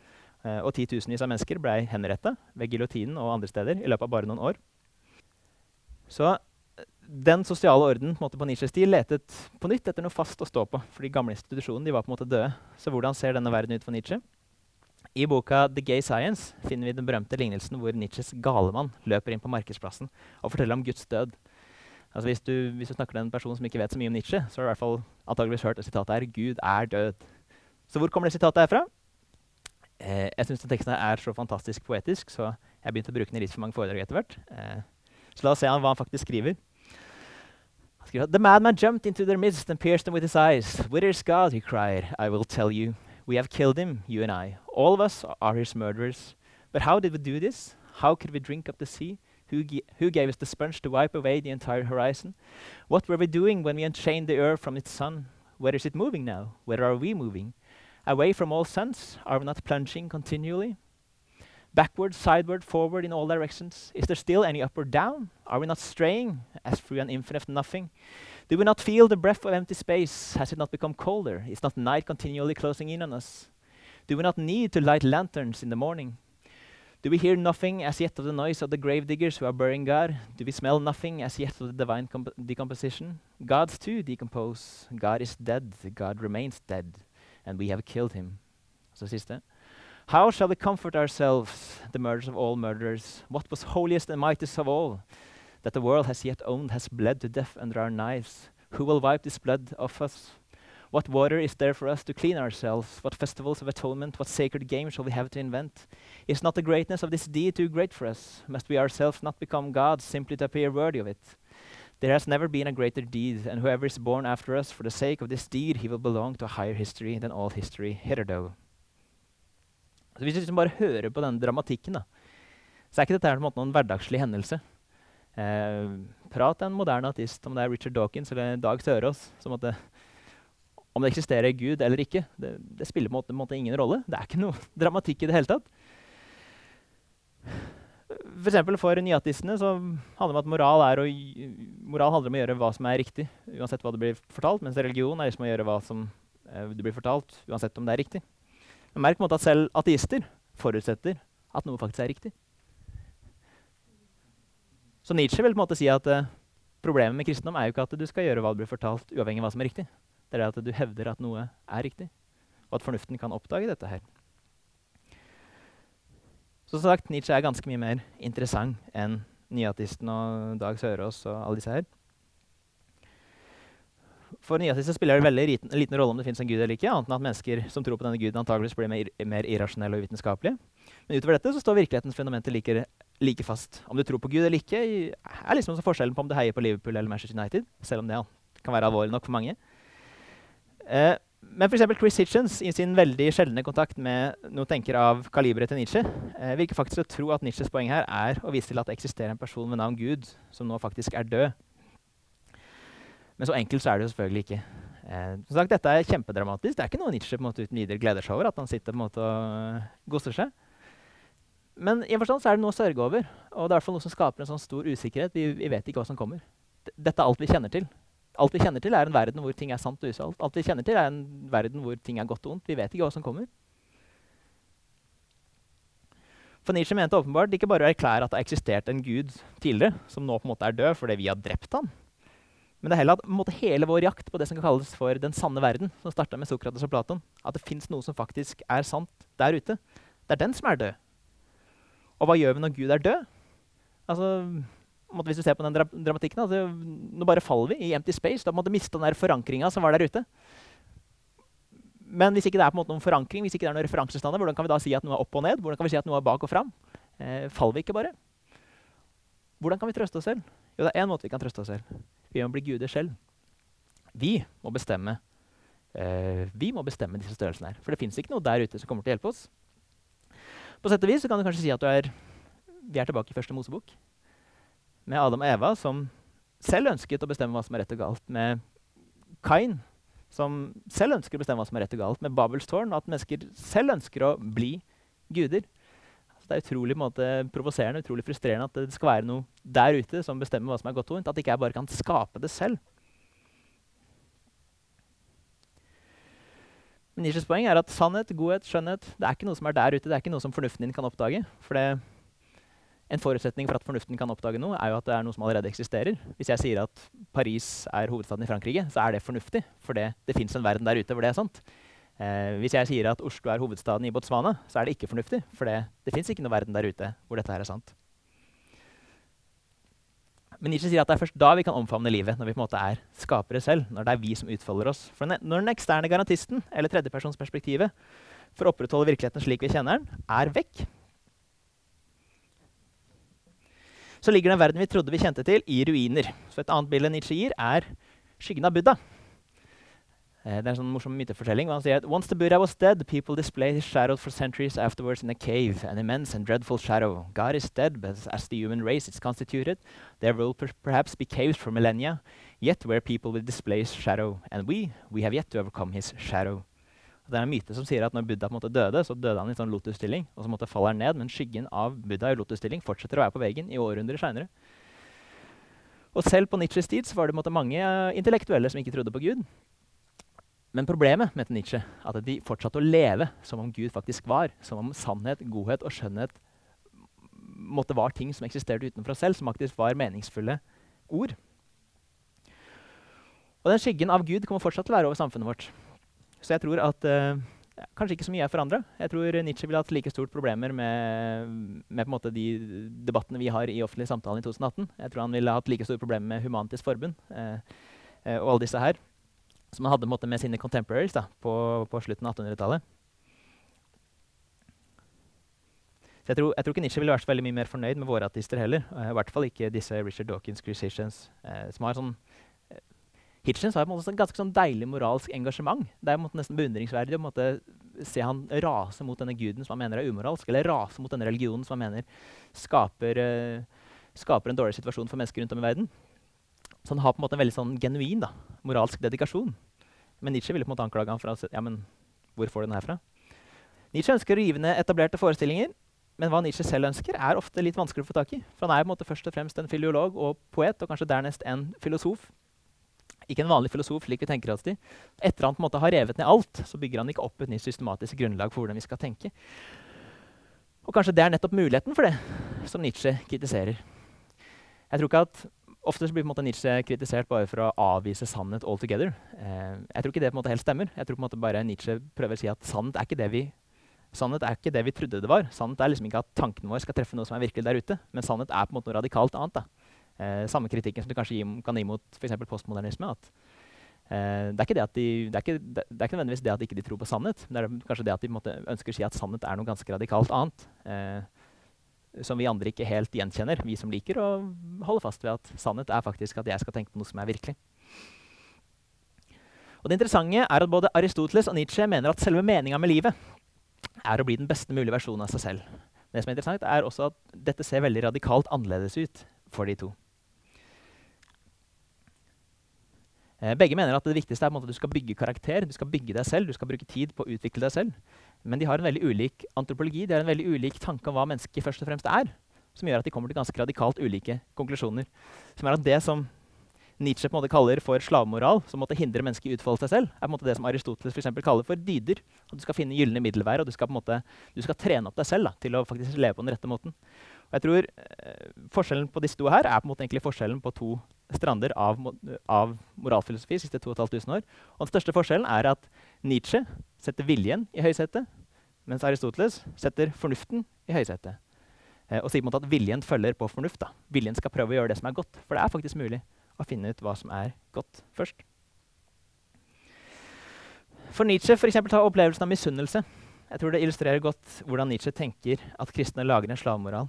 S2: og titusenvis av mennesker ble henrettet ved giljotinen og andre steder i løpet av bare noen år. Så eh, den sosiale orden på, på Nietzsches tid letet på nytt etter noe fast å stå på. For de gamle institusjonene var på en måte døde. Så hvordan ser denne verden ut for Nietzsche? I boka 'The Gay Science' finner vi den berømte lignelsen hvor Nietzsches galemann løper inn på markedsplassen og forteller om Guds død. Altså hvis, du, hvis, du, snakker til en person som ikke vet så mye om Nietzsche, så har du i hvert fall antageligvis hørt det sitatet her 'Gud er død'. Så hvor kommer det sitatet herfra? Eh, jeg syns teksten er så fantastisk poetisk, så jeg begynte å bruke den i litt for mange foredrag etter hvert. Eh, så la oss se hva han faktisk skriver. Han skriver The madman jumped into their midst and pierced them with his eyes. Where is God? he cried. I will tell you. We have killed him, you and I. All of us are his murderers. But how did we do this? How could we drink up the sea? Who, who, gave us the sponge to wipe away the entire horizon? What were we doing when we unchained the earth from its sun? Where is it moving now? Where are we moving? Away from all sense, are we not plunging continually? Backward, sideward, forward in all directions? Is there still any up or down? Are we not straying as through an infinite nothing? Do we not feel the breath of empty space? Has it not become colder? Is not night continually closing in on us? Do we not need to light lanterns in the morning? Do we hear nothing as yet of the noise of the grave diggers who are burying God? Do we smell nothing as yet of the divine decomposition? Gods too decompose. God is dead. God remains dead and we have killed him. Så siste. How shall we comfort ourselves, the murderers of all murderers? What was holiest and mightiest of all, that the world has yet owned, has bled to death under our knives? Who will wipe this blood off us? What water is there for us to clean ourselves? What festivals of atonement, what sacred game shall we have to invent? Is not the greatness of this deed too great for us? Must we ourselves not become gods simply to appear worthy of it? There has never been a greater deed, and whoever is born after us, for the sake of this deed, he will belong to a higher history than all history hitherto. Hvis du liksom bare hører på denne dramatikken, da, så er ikke dette her en noen hverdagslig hendelse. Eh, prat en moderne artist, om det er Richard Dawkins eller Dag Sørås. Om det eksisterer Gud eller ikke, det, det spiller på en måte ingen rolle. Det er ikke noe dramatikk i det hele tatt. For, eksempel for nyatistene så handler det om at moral, å, moral, handler om å gjøre hva som er riktig, uansett hva det blir fortalt, mens religion er liksom å gjøre hva som eh, det blir fortalt, uansett om det er riktig. Men merk måte at selv ateister forutsetter at noe faktisk er riktig. Så Nietzsche vil på en måte si at eh, problemet med kristendom er jo ikke at du skal gjøre hva det blir fortalt, uavhengig av hva som er riktig. Det er at du hevder at noe er riktig, og at fornuften kan oppdage dette her. Så som sagt, Nietzsche er ganske mye mer interessant enn nyatisten og Dag Sørås og alle disse her. For nyatister spiller det veldig liten, liten rolle om det fins en gud eller ikke, annet enn at mennesker som tror på denne guden, antageligvis blir mer, mer irrasjonelle og vitenskapelige. Men utover dette så står virkelighetens fundamenter like, like, fast. Om du tror på Gud eller ikke, er liksom forskjellen på om du heier på Liverpool eller Manchester United, selv om det kan være alvorlig nok for mange. Eh, men f.eks. Chris Hitchens i sin veldig sjeldne kontakt med noen tenker av kaliberet til Nietzsche eh, virker faktisk å tro at Nietzsches poeng her er å vise til at det eksisterer en person ved navn Gud som nå faktisk er død. Men så enkelt så er det jo selvfølgelig ikke. Eh, som sagt, Dette er kjempedramatisk. Det er ikke noe Nietzsche på en måte uten videre gleder seg over. at han sitter på en måte og godser seg. Men i en forstand så er det noe å sørge over. Og det er noe som skaper en sånn stor usikkerhet. Vi, vi vet ikke hva som kommer. Dette er alt vi kjenner til. Alt vi kjenner til, er en verden hvor ting er sant og usalt. Alt vi kjenner til, er en verden hvor ting er godt og ondt. Vi vet ikke hva som kommer. For Nietzsche mente åpenbart ikke bare å erklære at det har eksistert en gud tidligere, som nå på en måte er død fordi vi har drept han, men det er heller at hele vår jakt på det som kan kalles for den sanne verden, som starta med Sokrates og Platon, at det fins noe som faktisk er sant der ute, det er den som er død. Og hva gjør vi når Gud er død? Altså, hvis du ser på den dra dramatikken, altså, nå bare faller vi i empty space. Da måtte miste den forankringa som var der ute. men hvis ikke det er på en måte noen forankring, hvis ikke det er noen referansestandard, hvordan kan vi da si at noe er opp og ned? Hvordan kan vi si at noe er bak og fram? Eh, faller vi ikke bare? Hvordan kan vi trøste oss selv? Jo, det er én måte vi kan trøste oss selv. Vi må bli guder selv. Vi må bestemme eh, vi må bestemme disse størrelsene her. For det fins ikke noe der ute som kommer til å hjelpe oss. På sett og vis kan du kanskje si at er, vi er tilbake i første Mosebok. Med Adam og Eva som selv ønsket å bestemme hva som er rett og galt. Med Kain som selv ønsker å bestemme hva som er rett og galt. Med Babels tårn og at mennesker selv ønsker å bli guder. Altså, det er utrolig provoserende utrolig frustrerende at det skal være noe der ute som bestemmer hva som er godt og vondt. At ikke jeg bare kan skape det selv. Men Nietzsches poeng er at sannhet, godhet, skjønnhet det er ikke noe som er der ute. Det er ikke noe som fornuften din kan oppdage. For det, en forutsetning for at fornuften kan oppdage noe, er jo at det er noe som allerede eksisterer. Hvis jeg sier at Paris er hovedstaden i Frankrike, så er det fornuftig. For det, det fins en verden der ute hvor det er sant. Eh, hvis jeg sier at Oslo er hovedstaden i Botswana, så er det ikke fornuftig. For det, det fins ikke noe verden der ute hvor dette her er sant. Men Nietzsche sier at det er først da vi kan omfavne livet, når vi på en måte er skapere selv. Når det er vi som utfolder oss. For når den eksterne garantisten, eller tredjepersonsperspektivet, for å opprettholde virkeligheten slik vi kjenner den, er vekk, så ligger den verden vi trodde vi kjente til, i ruiner. Så et annet bilde Nietzsche gir, er skyggen av Buddha. Eh, det er en sånn morsom mytefortelling. Han sier at Once the Buddha was dead, people displayed his shadow for centuries afterwards in a cave, an immense and dreadful shadow. God is dead, but as the human race is constituted, there will per perhaps be caves for millennia, yet where people will display his shadow. And we, we have yet to overcome his shadow. Det er en myte som sier at når Buddha måte døde, så døde han i sånn lotusstilling, og så måtte faller han ned, men skyggen av Buddha i lotusstilling fortsetter å være på veggen i århundrer seinere. Og selv på Nietzsches tid var det mange uh, intellektuelle som ikke trodde på Gud. Men problemet mente Nietzsche at de fortsatte å leve som om Gud faktisk var. Som om sannhet, godhet og skjønnhet måtte være ting som eksisterte utenfor oss selv, som faktisk var meningsfulle ord. Og den skyggen av Gud kommer fortsatt til å være over samfunnet vårt. Så jeg tror at uh, Kanskje ikke så mye er forandra. Jeg tror Nietzsche ville hatt like stort problemer med, med de debattene vi har i offentlig samtale i 2018. Jeg tror han ville hatt like store problemer med Humanitisk Forbund uh, uh, og alle disse her som han hadde måte, med sine contemporaries da, på, på slutten av 1800-tallet. Så jeg tror, jeg tror, ikke Nietzsche ville vært så veldig mye mer fornøyd med våre artister heller. Uh, I hvert fall ikke disse Richard Dawkins. Uh, som har sånn, Hitchens har en sånn ganske sånn deilig moralsk engasjement. Det er måte, nesten beundringsverdig å se han rase mot denne guden som han mener er umoralsk, eller rase mot denne religionen som han mener skaper, skaper en dårlig situasjon for mennesker rundt om i verden. Så han har på en måte en veldig sånn genuin da, moralsk dedikasjon. Men Nietzsche ville på en måte anklage ham for å si ja, men hvor får du den herfra? Nietzsche ønsker å rive ned etablerte forestillinger, men hva Nietzsche selv ønsker, er ofte litt vanskelig å få tak i. For han er på en måte først og fremst en filiolog og poet, og kanskje dernest en filosof. Ikke en vanlig filosof, slik vi tenker oss til. Etter han på en måte har revet ned alt, så bygger han ikke opp et nytt systematisk grunnlag for hvordan vi skal tenke. Og kanskje det er nettopp muligheten for det som Nietzsche kritiserer. Jeg tror ikke at Ofte blir Nietzsche kritisert bare for å avvise sannhet altogether. Eh, jeg tror ikke det på en måte helt stemmer. Jeg tror på en måte bare Nietzsche prøver å si at sannhet er ikke det vi, sannhet er ikke det vi trodde det var. Sannhet er liksom ikke at tankene våre skal treffe noe som er virkelig der ute. Men sannhet er på en måte noe radikalt annet. Eh, samme kritikken som du kanskje kan gi mot f.eks. postmodernisme. at eh, det, er de, det, er ikke, det, er ikke nødvendigvis det at de ikke tror på sannhet, men det er kanskje det at de måte, ønsker å si at sannhet er noe ganske radikalt annet. Eh, som vi andre ikke helt gjenkjenner, vi som liker å holde fast ved at sannhet er faktisk at jeg skal tenke på noe som er virkelig. Og Det interessante er at både Aristoteles og Nietzsche mener at selve meninga med livet er å bli den beste mulige versjonen av seg selv. Det som er interessant, er også at dette ser veldig radikalt annerledes ut for de to. Eh, begge mener at det viktigste er at du skal bygge karakter, du skal bygge deg selv, du skal bruke tid på å utvikle deg selv. Men de har en veldig ulik antropologi, de har en veldig ulik tanke om hva mennesket først og fremst er. Som gjør at de kommer til ganske radikalt ulike konklusjoner. Som er at det som Nietzsche på en måte kaller for slavemoral, som måtte hindre mennesket i å utfolde seg selv, er på en måte det som Aristoteles for kaller for dyder. At du skal finne gylne middelvær, og du skal, på en måte, du skal trene opp deg selv da, til å faktisk leve på den rette måten. Og jeg tror eh, Forskjellen på disse to her er på en måte egentlig forskjellen på to strander av, av moralfilosofi siste 2500 år. Og den største forskjellen er at Nietzsche setter viljen i høysetet, mens Aristoteles setter fornuften i høysetet. Eh, og sier på en måte at viljen følger på fornuft. Da. Viljen skal prøve å gjøre det som er godt. For det er faktisk mulig å finne ut hva som er godt først. For Nietzsche for eksempel, tar opplevelsen av misunnelse. Jeg tror det illustrerer godt hvordan Nietzsche tenker at kristne lager en slavemoral.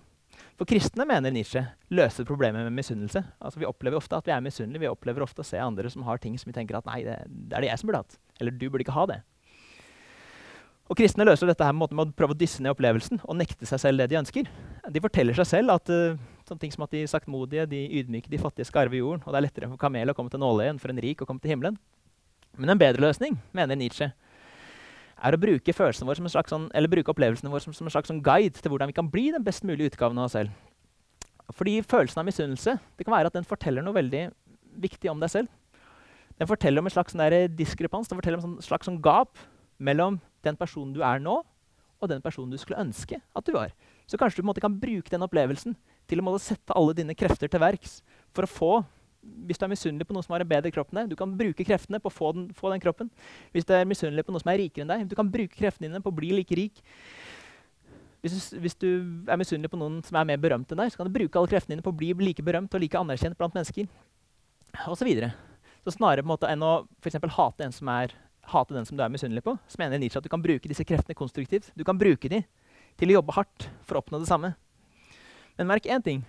S2: For kristne mener Nietzsche løser problemet med misunnelse. Altså, vi opplever ofte at vi er misunnelige. Vi opplever ofte å se andre som har ting som vi tenker at nei, det, det er det jeg som burde hatt. Eller du burde ikke ha det. Og Kristne løser dette her med, med å prøve å dysse ned opplevelsen og nekte seg selv det de ønsker. De forteller seg selv at uh, sånne ting som at de saktmodige, de ydmyke, de fattige skal arve jorden, og det er lettere for kamel å komme til nåløyet enn for en rik å komme til himmelen. Men en bedre løsning, mener Nietzsche, er å bruke, vår en sånn, bruke opplevelsene våre som, som en slags sånn guide til hvordan vi kan bli den best mulige utgaven av oss selv. Fordi følelsen av misunnelse det kan være at den forteller noe veldig viktig om deg selv. Den forteller om en slags sånn diskrepans, den forteller om en slags sånn gap mellom den personen du er nå, og den personen du skulle ønske at du var. Så kanskje du måte, kan bruke den opplevelsen til å sette alle dine krefter til verks for å få hvis du er misunnelig på noen som har en bedre kropp enn deg, du kan bruke kreftene på å få den, få den kroppen. Hvis du er misunnelig på noen som er rikere enn deg, du kan bruke kreftene dine på å bli like rik. Hvis du, hvis du er misunnelig på noen som er mer berømt enn deg, så kan du bruke alle kreftene dine på å bli like berømt og like anerkjent blant mennesker. Og så, videre. så snarere på en måte enn å for hate en som er hate den som du er misunnelig på, så mener Nietzsche at du kan bruke disse kreftene konstruktivt. Du kan bruke dem til å jobbe hardt for å oppnå det samme. Men merk én ting.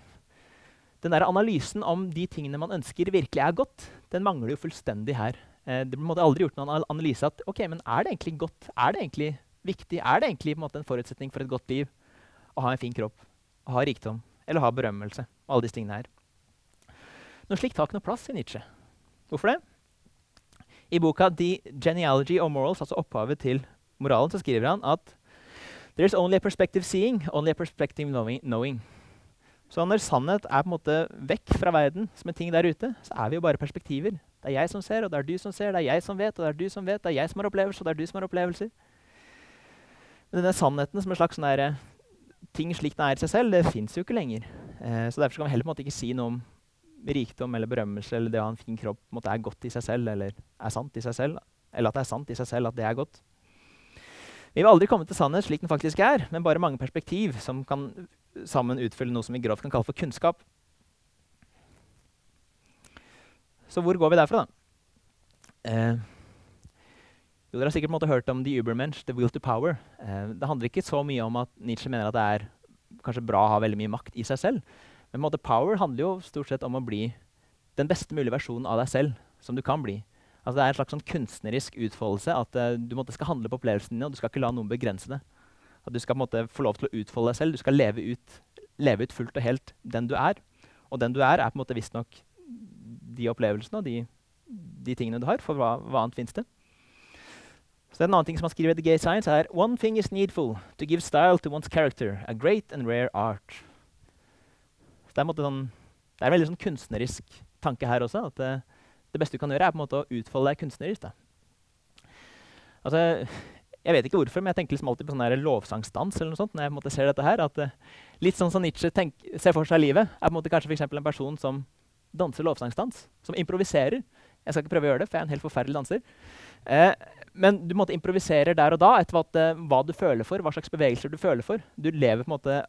S2: Den der analysen om de tingene man ønsker, virkelig er godt, den mangler jo fullstendig her. Eh, det ble aldri gjort noen analyse at ok, men er det egentlig godt? Er det egentlig viktig? Er det egentlig en, måte, en forutsetning for et godt liv å ha en fin kropp, å ha rikdom eller ha berømmelse? alle disse tingene her. Noe slikt har ikke noe plass i Nietzsche. Hvorfor det? I boka The Genealogy of Morals, altså opphavet til moralen, så skriver han at There's only a perspective seeing, only a perspective knowing. Så når sannhet er på en måte vekk fra verden som en ting der ute, så er vi jo bare perspektiver. Det er jeg som ser, og det er du som ser, det er jeg som vet, og det er du som vet, det er jeg som har opplevelser, og det er du som har opplevelser. Men denne sannheten som en slags sånn der, ting slik den er i seg selv, det fins jo ikke lenger. Eh, så derfor kan vi heller på en måte ikke si noe om rikdom eller berømmelse eller det å ha en fin kropp måte, er godt i seg selv, eller er sant i seg selv, eller at det er sant i seg selv at det er godt. Vi vil aldri komme til sannhet slik den faktisk er, men bare mange perspektiv som kan sammen utfylle noe som vi grovt kan kalle for kunnskap. Så hvor går vi derfra, da? Eh, jo, dere har sikkert måtte hørt om The Ubermensch, The Will to Power. Eh, det handler ikke så mye om at Nietzsche mener at det er kanskje bra å ha veldig mye makt i seg selv, men måtte, power handler jo stort sett om å bli den beste mulige versjonen av deg selv som du kan bli. Altså, det er en slags sånn kunstnerisk utfoldelse. At eh, du måtte, skal handle på opplevelsene dine, og du skal ikke la noen begrense det. At du skal måte, få lov til å utfolde deg selv. Du skal leve ut, leve ut, fullt og helt den du er. Og den du er, er på en måte visstnok de opplevelsene og de, de, tingene du har. For hva, hva annet fins det? Så En annen ting som han skriver i The Gay Science, er One thing is needful to give style to one's character, a great and rare art det er, sånn, det er en veldig sånn kunstnerisk tanke her også. at det, det, beste du kan gjøre, er på en måte å utfolde deg kunstnerisk. Altså, jeg vet ikke hvorfor, men jeg tenker liksom alltid på sånn lovsangsdans. eller noe sånt, når jeg på en måte ser dette her, at uh, Litt sånn som Nietzsche ser for seg livet, er på en måte kanskje for en person som danser lovsangsdans. Som improviserer. Jeg skal ikke prøve å gjøre det, for jeg er en helt forferdelig danser. Uh, men du måte, improviserer der og da etter hva, uh, hva, du føler for, hva slags bevegelser du føler for. Du lever på en måte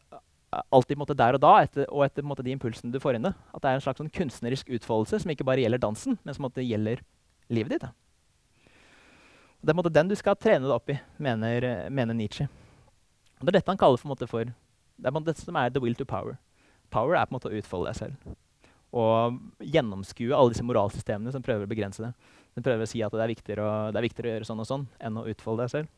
S2: alltid måte, der og da, etter, og etter måte, de impulsene du får inn. At det er en slags sånn kunstnerisk utfoldelse som ikke bare gjelder dansen, men som måte, gjelder livet ditt. Da. Det er måte, den du skal trene deg opp i, mener, mener Nietzsche. Det er dette han kaller for, for Det er dette som er the will to power. Power er på en måte å utfolde deg selv. Og gjennomskue alle disse moralsystemene som prøver å begrense det. Den prøver å si at det er, viktigere å, det er viktigere å gjøre sånn og sånn enn å utfolde deg selv.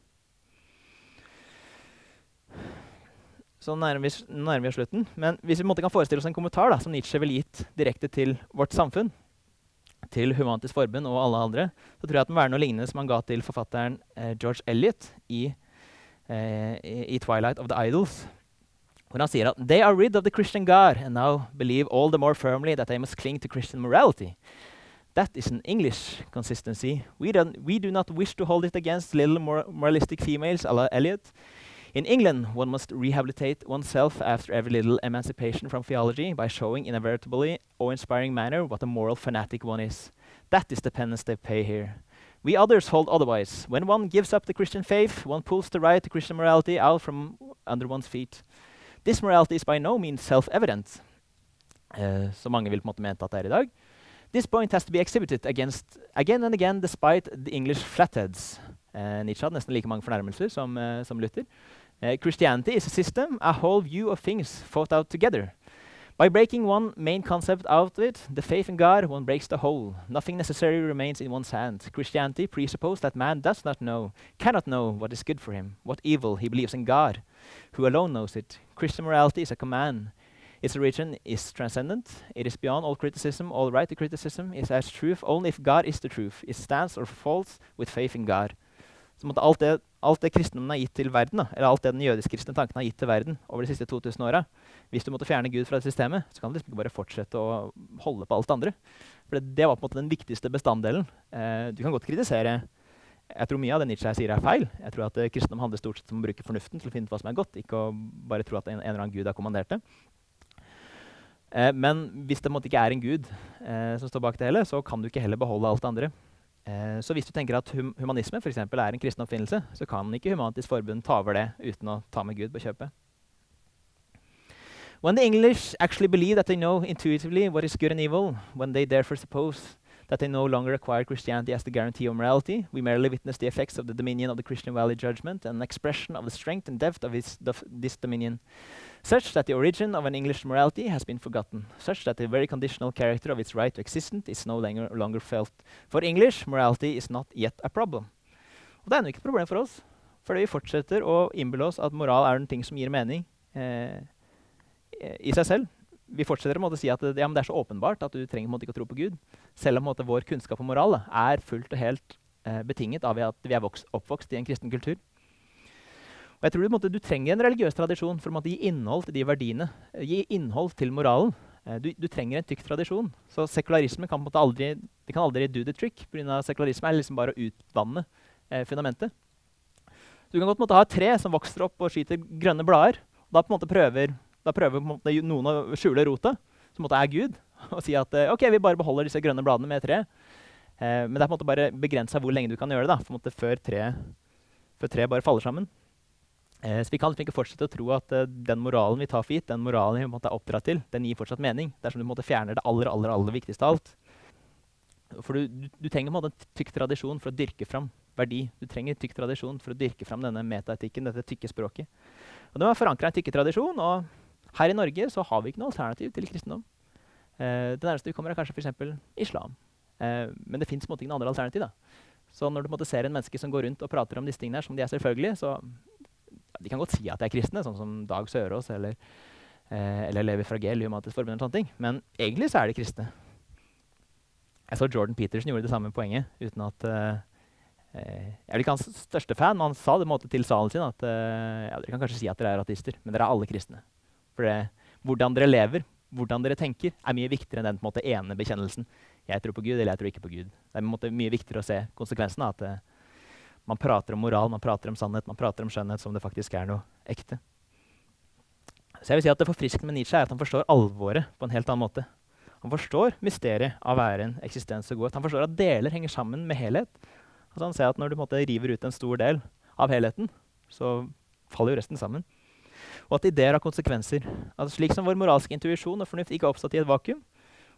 S2: så nærmer vi, oss slutten. Men hvis vi kan forestille oss en kommentar da, som Nietzsche ville gitt direkte til vårt samfunn, til Humantisk Forbund og alle andre, så tror jeg at må være noe lignende som han ga til forfatteren eh, George Eliot i, eh, i, 'Twilight of the Idols'. Hvor han sier at «They are rid of the Christian God and now believe all the more firmly that they must cling to Christian morality. That is an English consistency. We, we do not wish to hold it against little mor moralistic females a la Eliot. In England, one must rehabilitate oneself after every little emancipation from theology by showing in a veritably awe-inspiring manner what a moral fanatic one is. That is the penance they pay here. We others hold otherwise. When one gives up the Christian faith, one pulls the right to Christian morality out from under one's feet. This morality is by no means self-evident, uh, som mange vil på en måte mente at det er i dag. This point has to be exhibited against again and again despite the English flatheads. Uh, Nietzsche hadde nesten like mange fornærmelser som, uh, som Luther. Uh, Christianity is a system, a whole view of things thought out together. By breaking one main concept out of it, the faith in God, one breaks the whole. Nothing necessarily remains in one's hand. Christianity presupposes that man does not know, cannot know what is good for him, what evil he believes in God, who alone knows it. Christian morality is a command. Its origin is transcendent. It is beyond all criticism. All right to criticism is as truth only if God is the truth. It stands or falls with faith in God. Så alt det, alt det kristendommen har gitt til verden, da, eller alt det den jødisk-kristne tanken har gitt til verden over de siste 2000 åra Hvis du måtte fjerne Gud fra det systemet, så kan du liksom ikke bare fortsette å holde på alt det andre. For det, det var på en måte den viktigste bestanddelen. Eh, du kan godt kritisere jeg tror mye av det Nietzsche sier, er feil. Jeg tror at eh, Kristendom handler stort sett om å bruke fornuften til å finne ut hva som er godt, ikke å bare tro at en, en eller annen gud har kommandert det. Eh, men hvis det ikke er en gud eh, som står bak det hele, så kan du ikke heller beholde alt det andre. Eh, så hvis du tenker at hum humanisme for er en kristen oppfinnelse, så kan ikke Humanitisk Forbund ta over det uten å ta med Gud på kjøpet. When the English actually believe that they know intuitively what is good and evil, when they therefore suppose that they no longer acquire Christianity as the guarantee of morality, we merely witness the effects of the dominion of the Christian Valley judgment and an expression of the strength and depth of his, this dominion such that the origin of an English morality has been forgotten, such that the very conditional character of its right to existence is no langer, longer felt. For English, morality is not yet a problem. Og det er ennå ikke et problem for oss, fordi vi fortsetter å innbille oss at moral er en ting som gir mening eh, i seg selv. Vi fortsetter å si at ja, det er så åpenbart at du trenger ikke å tro på Gud, selv om måte, vår kunnskap om moral er fullt og helt eh, betinget av at vi er oppvokst i en kristen kultur. Og jeg tror du, måtte, du, trenger en religiøs tradisjon for å gi innhold til de verdiene. Eh, gi innhold til moralen. Eh, du, du trenger en tykk tradisjon. Så sekularisme kan aldri, kan aldri do the trick. fordi sekularisme er liksom bare å utvanne eh, fundamentet. Du kan godt måtte, ha et tre som vokser opp og skyter grønne blader. Og Da, prøver, da prøver måte, noen å skjule rota, som er Gud, og si at eh, ok, vi bare beholder disse grønne bladene med et tre. Eh, men det er på en måte bare begrensa hvor lenge du kan gjøre det da, for måte, før treet tre bare faller sammen. Eh, så Vi kan liksom ikke fortsette å tro at uh, den moralen vi tar for gitt, den moralen vi måtte er oppdratt til, den gir fortsatt mening. Dersom du måtte fjerne det aller, aller, aller viktigste av alt. For du, du, du trenger en tykk tradisjon for å dyrke fram verdi. Du trenger tykk tradisjon for å dyrke fram denne metaetikken, dette tykke språket. Og Det var forankra i en tykke tradisjon, og her i Norge så har vi ikke noe alternativ til kristendom. Eh, det nærmeste vi kommer, er kanskje f.eks. islam. Eh, men det fins andre alternativ. da. Så når du måtte ser en menneske som går rundt og prater om disse tingene her, som de er selvfølgelige, så de kan godt si at de er kristne, sånn som Dag Sørås eller, eh, eller Fragel humanitets Humatisk Forbund. eller sånne ting. Men egentlig så er de kristne. Jeg så Jordan Peterson gjorde det samme poenget. uten at uh, Jeg er ikke hans største fan, men han sa det måte til salen sin at uh, ja, dere kan kanskje si at dere er ateister, men dere er alle kristne. For det, hvordan dere lever, hvordan dere tenker, er mye viktigere enn den måte, ene bekjennelsen. Jeg tror på Gud, eller jeg tror ikke på Gud. Det er måte, mye viktigere å se konsekvensen av at uh, man prater om moral, man prater om sannhet, man prater om skjønnhet som det faktisk er noe ekte. Så jeg vil si at Det forfriskende med Nietzsche er at han forstår alvoret på en helt annen måte. Han forstår mysteriet av å være en eksistens og godhet. Han forstår at deler henger sammen med helhet. Altså han ser at Når du måte, river ut en stor del av helheten, så faller jo resten sammen. Og at ideer har konsekvenser. At slik som vår moralske intuisjon og fornuft ikke er oppstått i et vakuum,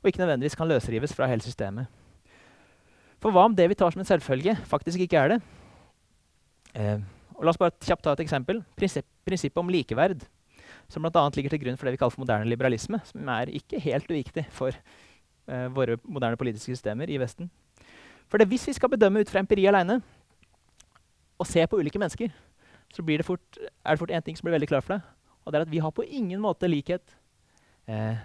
S2: og ikke nødvendigvis kan løsrives fra hele systemet. For hva om det vi tar som en selvfølge, faktisk ikke er det? Eh, og la oss bare kjapt ta et eksempel. Prinsipp, prinsippet om likeverd, som bl.a. ligger til grunn for det vi kaller for moderne liberalisme, som er ikke helt uviktig for eh, våre moderne politiske systemer i Vesten. For det, hvis vi skal bedømme ut fra empiri aleine og se på ulike mennesker, så det fort, er det fort én ting som blir veldig klar for deg. Og det er at vi har på ingen måte likhet. Eh,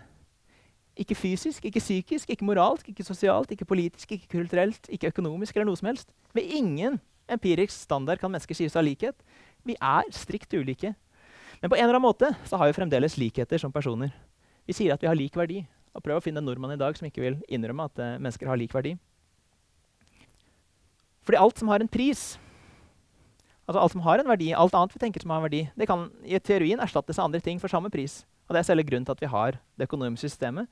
S2: ikke fysisk, ikke psykisk, ikke moralsk, ikke sosialt, ikke politisk, ikke kulturelt, ikke økonomisk eller noe som helst. Med ingen empirisk standard kan mennesker sies å ha likhet. Vi er strikt ulike. Men på en eller annen måte så har vi fremdeles likheter som personer. Vi sier at vi har lik verdi. Og Prøv å finne en nordmann i dag som ikke vil innrømme at uh, mennesker har lik verdi. Fordi alt som har en pris, altså alt som har en verdi, alt annet vi tenker som har en verdi, det kan i teorien erstattes av andre ting for samme pris. Og Det er selve grunnen til at vi har det økonomiske systemet.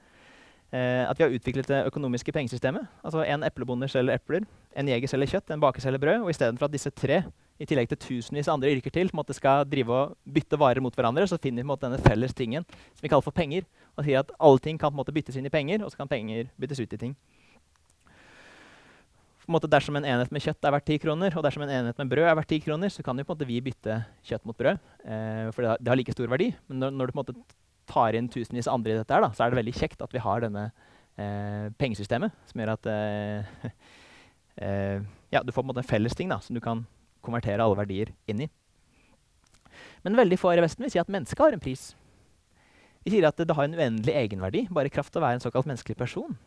S2: Eh, at vi har utviklet det økonomiske pengesystemet. Altså En eplebonde selger epler, en jeger selger kjøtt, en baker selger brød. Og istedenfor at disse tre i tillegg til tusenvis av andre yrker til måte, skal drive og bytte varer mot hverandre, så finner vi måte, denne felles tingen som vi kaller for penger. Og sier at alle ting kan måte, byttes inn i penger, og så kan penger byttes ut i ting. På en måte Dersom en enhet med kjøtt er verdt 10 kroner, og dersom en enhet med brød er verdt 10 kroner, så kan jo på en måte vi bytte kjøtt mot brød, eh, for det har, det har, like stor verdi. Men når, når, du på en måte tar inn tusenvis av andre i dette, her, da, så er det veldig kjekt at vi har denne eh, pengesystemet, som gjør at eh, eh, ja, du får på en måte en felles ting da, som du kan konvertere alle verdier inn i. Men veldig få her i Vesten vil si at mennesket har en pris. Vi sier at det, det har en uendelig egenverdi, bare kraft å være en såkalt menneskelig person.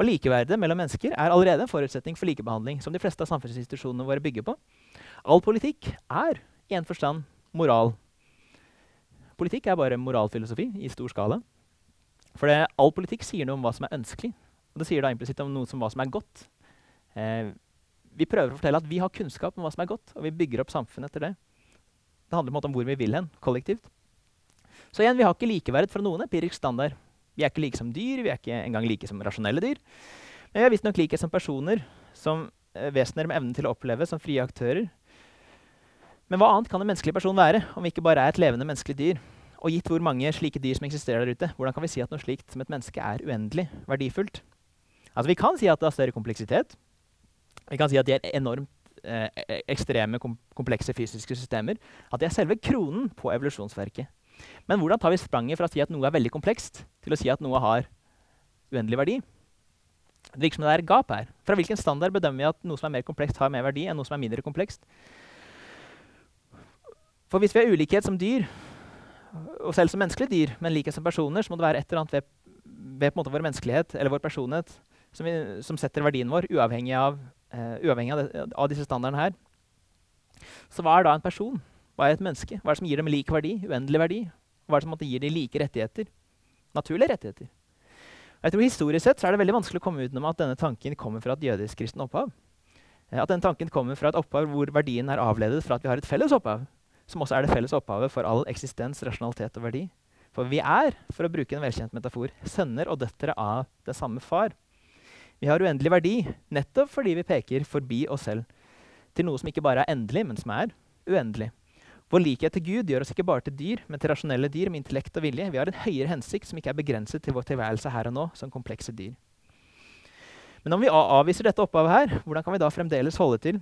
S2: Og likeverdet mellom mennesker er allerede en forutsetning for likebehandling, som de fleste av samfunnsinstitusjonene våre bygger på. All politikk er i en forstand moral. Politikk er bare moralfilosofi i stor skala. For det, all politikk sier noe om hva som er ønskelig. Og det sier da implisitt om noe som hva som er godt. Eh, vi prøver å fortelle at vi har kunnskap om hva som er godt, og vi bygger opp samfunnet etter det. Det handler på en måte om hvor vi vil hen, kollektivt. Så igjen, vi har ikke likeverd fra noen empirisk standard. Vi er ikke like som dyr, vi er ikke engang like som rasjonelle dyr. Men vi har visstnok likhet som personer, som eh, vesener med evnen til å oppleve, som frie aktører. Men hva annet kan en menneskelig person være, om vi ikke bare er et levende menneskelig dyr? Og gitt hvor mange slike dyr som eksisterer der ute, hvordan kan vi si at noe slikt som et menneske er uendelig verdifullt? Altså, vi kan si at det har større kompleksitet. Vi kan si at de er enormt eh, e-, ekstreme, kom komplekse fysiske systemer. At de er selve kronen på evolusjonsverket. Men hvordan tar vi spranget fra å si at noe er veldig komplekst, til å si at noe har uendelig verdi? Det virker som det er gap her. Fra hvilken standard bedømmer vi at noe som er mer komplekst, har mer verdi enn noe som er mindre komplekst? For hvis vi har ulikhet som dyr, og selv som menneskelige dyr, men likhet som personer, så må det være et eller annet ved, ved vår menneskelighet eller vår personlighet som, vi, som setter verdien vår, uavhengig av, uh, uavhengig av, det, av disse standardene her. Så hva er da en person? Hva er et menneske? Hva er det som gir dem lik verdi? Uendelig verdi? Hva er det som gir dem like rettigheter? Naturlige rettigheter. Jeg tror Historisk sett så er det veldig vanskelig å komme utenom at denne tanken kommer fra et jødisk-kristent opphav. Eh, at denne tanken kommer fra et opphav hvor verdien er avledet fra at vi har et felles opphav, som også er det felles opphavet for all eksistens, rasjonalitet og verdi. For vi er, for å bruke en velkjent metafor, sønner og døtre av den samme far. Vi har uendelig verdi nettopp fordi vi peker forbi oss selv til noe som ikke bare er endelig, men som er uendelig. Vår likhet til Gud gjør oss ikke bare til dyr, men til rasjonelle dyr med intellekt og vilje. Vi har en høyere hensikt som ikke er begrenset til vår tilværelse her og nå som komplekse dyr. Men om vi avviser dette opphavet her, hvordan kan vi da fremdeles holde til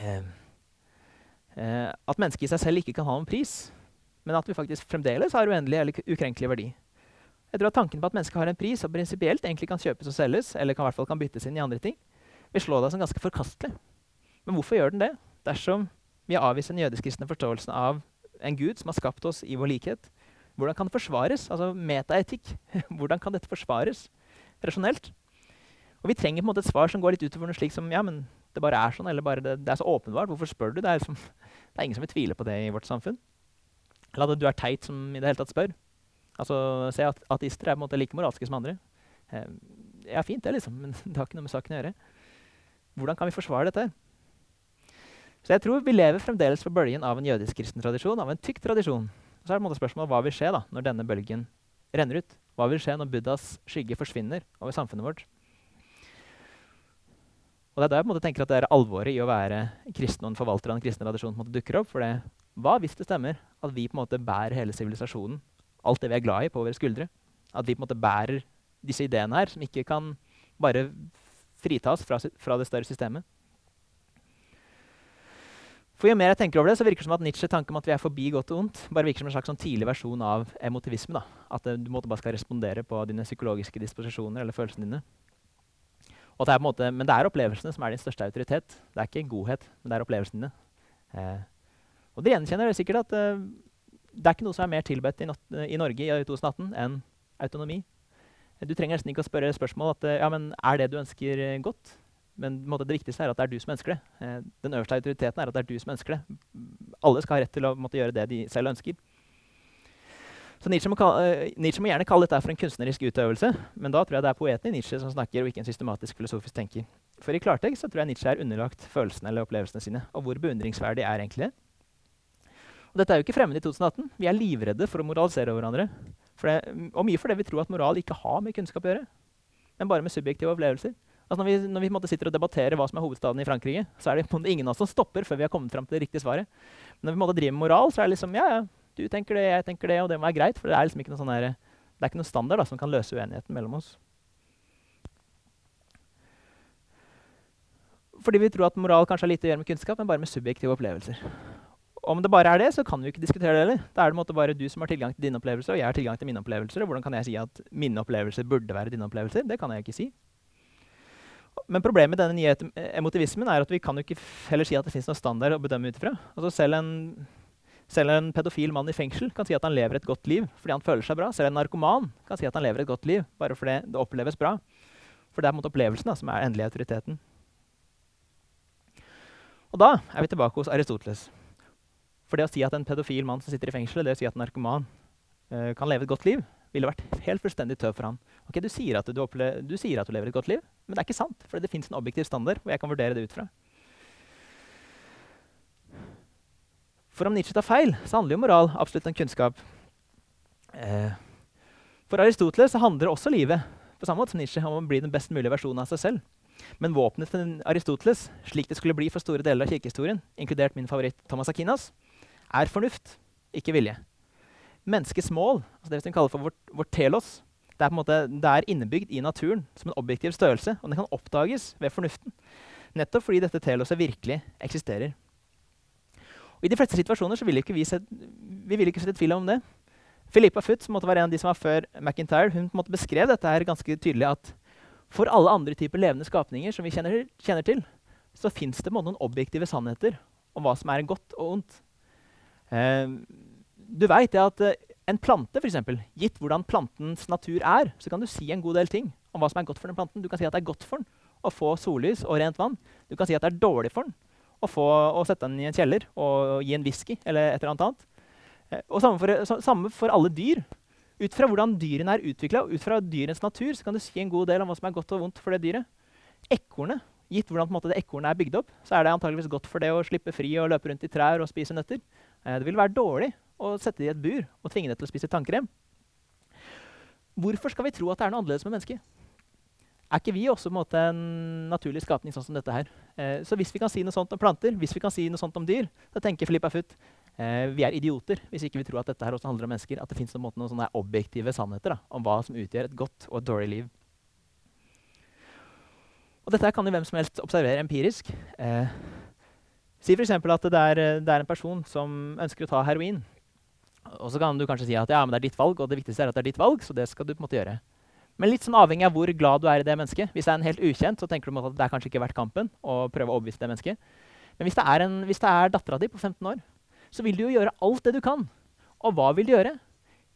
S2: eh, eh, at mennesket i seg selv ikke kan ha noen pris, men at vi faktisk fremdeles har uendelig eller ukrenkelig verdi? Jeg tror at Tanken på at mennesket har en pris og prinsipielt egentlig kan kjøpes og selges, eller kan, i hvert fall kan byttes inn i andre ting, vil slå deg som ganske forkastelig. Men hvorfor gjør den det? Dersom vi har avvist den jødisk-kristne forståelsen av en gud som har skapt oss i vår likhet. Hvordan kan det forsvares? Altså metaetikk. Hvordan kan dette forsvares rasjonelt? Og Vi trenger på en måte et svar som går litt utover noe slik som ja, men det bare er sånn, eller bare det, det er så åpenbart. Hvorfor spør du? Det er, liksom, det er ingen som vil tvile på det i vårt samfunn. Eller at du er teit som i det hele tatt spør. Altså, Se at ateister er på en måte like moralske som andre. Eh, ja, fint det, liksom, men det har ikke noe med saken å gjøre. Hvordan kan vi forsvare dette? her? Så jeg tror vi lever fremdeles på bølgen av en jødisk-kristen tradisjon, av en tykk tradisjon. Og Så er det spørsmålet hva vil skje da, når denne bølgen renner ut? Hva vil skje når Buddhas skygge forsvinner over samfunnet vårt? Og Det er da jeg på en måte tenker at det er alvoret i å være kristen og en forvalter av den kristne tradisjonen på en måte dukker opp. For det, hva hvis det stemmer at vi på en måte bærer hele sivilisasjonen, alt det vi er glad i, på våre skuldre? At vi på en måte bærer disse ideene her, som ikke kan bare fritas fra, fra det større systemet? For Jo mer jeg tenker over det, så virker det som at Nietzsche tanken om at vi er forbi godt og ondt, bare virker som en slags sånn tidlig versjon av emotivisme. da. At uh, du måtte bare skal respondere på dine psykologiske disposisjoner eller følelsene dine. Det måte, men det er opplevelsene som er din største autoritet. Det er ikke godhet, men det er opplevelsene dine. Eh, og dere gjenkjenner sikkert at eh, det er ikke noe som er mer tilbedt i, i, Norge i 2018 enn autonomi. Du trenger nesten ikke å spørre spørsmål at ja, men er det du ønsker, godt. Men måte, det viktigste er at det er du som ønsker det. Eh, den øverste autoriteten er at det er du som ønsker det. Alle skal ha rett til å måtte, gjøre det de selv ønsker. Så Nietzsche må, uh, Nietzsche må, gjerne kalle dette for en kunstnerisk utøvelse, men da tror jeg det er poeten i Nietzsche som snakker, og ikke en systematisk filosofisk tenker. For i klartekst så tror jeg Nietzsche er underlagt følelsene eller opplevelsene sine. Og hvor beundringsverdig er egentlig det? Og dette er jo ikke fremmed i 2018. Vi er livredde for å moralisere over hverandre. Det, og mye fordi vi tror at moral ikke har med kunnskap å gjøre, men bare med subjektive opplevelser. Altså når vi, når vi sitter og debatterer hva som er hovedstaden i Frankrike, så er det ingen av oss som stopper før vi har kommet fram til det riktige svaret. Men når vi driver med moral, så er det liksom ja, ja, du tenker det, jeg tenker det, og det må være greit. For det er liksom ikke noe, sånn her, det er ikke noe standard da, som kan løse uenigheten mellom oss. fordi vi tror at moral kanskje har lite å gjøre med kunnskap, men bare med subjektive opplevelser. Om det bare er det, så kan vi ikke diskutere det heller. Da er det bare du som har tilgang til dine opplevelser, og jeg har tilgang til mine opplevelser. Og hvordan kan jeg si at mine opplevelser burde være dine opplevelser? Det kan jeg ikke si. Men problemet med denne emotivismen er at vi kan jo ikke heller si at det fins noen standard å bedømme ut ifra. Altså selv, selv en pedofil mann i fengsel kan si at han lever et godt liv fordi han føler seg bra. Selv en narkoman kan si at han lever et godt liv bare fordi det oppleves bra. For det er opplevelsen da, som er endelig autoriteten. Og da er vi tilbake hos Aristoteles. For det å si at en pedofil mann som sitter i fengsel, det å si at en narkoman uh, kan leve et godt liv, ville vært helt fullstendig tøv for han. Ok, du sier, du, du sier, at du lever et godt liv, men det er ikke sant. For det fins en objektiv standard hvor jeg kan vurdere det ut fra. For om Nietzsche tar feil, så handler jo moral absolutt om kunnskap. Eh, for Aristoteles handler også livet på samme måte som Nietzsche, om å bli den best mulige versjonen av seg selv. Men våpenet til Aristoteles, slik det skulle bli for store deler av kirkehistorien, inkludert min favoritt Thomas Akinas, er fornuft, ikke vilje. Menneskets mål, altså det vi kaller for vårt, vårt telos, det er, måte, det er, innebygd i naturen som en objektiv størrelse, og den kan oppdages ved fornuften. Nettopp fordi dette teloset virkelig eksisterer. Og I de fleste situasjoner vil ikke vi, set, vi vil ikke sette tvil om det. Filippa Foot, som var en av de som var før McIntyre, hun beskrev dette her ganske tydelig at for alle andre typer levende skapninger som vi kjenner, kjenner til, så fins det noen objektive sannheter om hva som er godt og ondt. Eh, du veit at eh, en plante, eksempel, gitt hvordan plantens natur er, så kan du si en god del ting om hva som er godt for den planten. Du kan si at det er godt for den å få sollys og rent vann. Du kan si at det er dårlig for den å, få, å sette den i en kjeller og gi en whisky eller et eller annet. annet. og samme for, samme for, alle dyr. Ut fra hvordan dyrene er utvikla, ut fra dyrens natur, så kan du si en god del om hva som er godt og vondt for det dyret. Ekornet, gitt hvordan måte, det ekornet er bygd opp, så er det antageligvis godt for det å slippe fri og løpe rundt i trær og spise nøtter. Eh, det vil være dårlig å sette det i et bur og tvinge det til å spise tannkrem. Hvorfor skal vi tro at det er noe annerledes med mennesket? Er ikke vi også en, en naturlig skapning sånn som dette her? Eh, så hvis vi kan si noe sånt om planter, hvis vi kan si noe sånt om dyr, så tenker Filippa Futt eh, vi er idioter hvis ikke vi tror at dette her også handler om mennesker. At det fins noen, noen objektive sannheter da, om hva som utgjør et godt og et dårlig liv. Og dette kan jo hvem som helst observere empirisk. Eh, si f.eks. at det er, det er en person som ønsker å ta heroin. Og så kan du kanskje si at ja, men det er ditt valg, og det viktigste er at det er ditt valg. så det skal du på en måte gjøre. Men litt sånn avhengig av hvor glad du er i det mennesket. Hvis det er en helt ukjent, så tenker du at det er kanskje ikke verdt kampen å prøve å overbevise det mennesket. Men hvis det er, en, hvis er dattera di på 15 år, så vil du jo gjøre alt det du kan. Og hva vil du gjøre?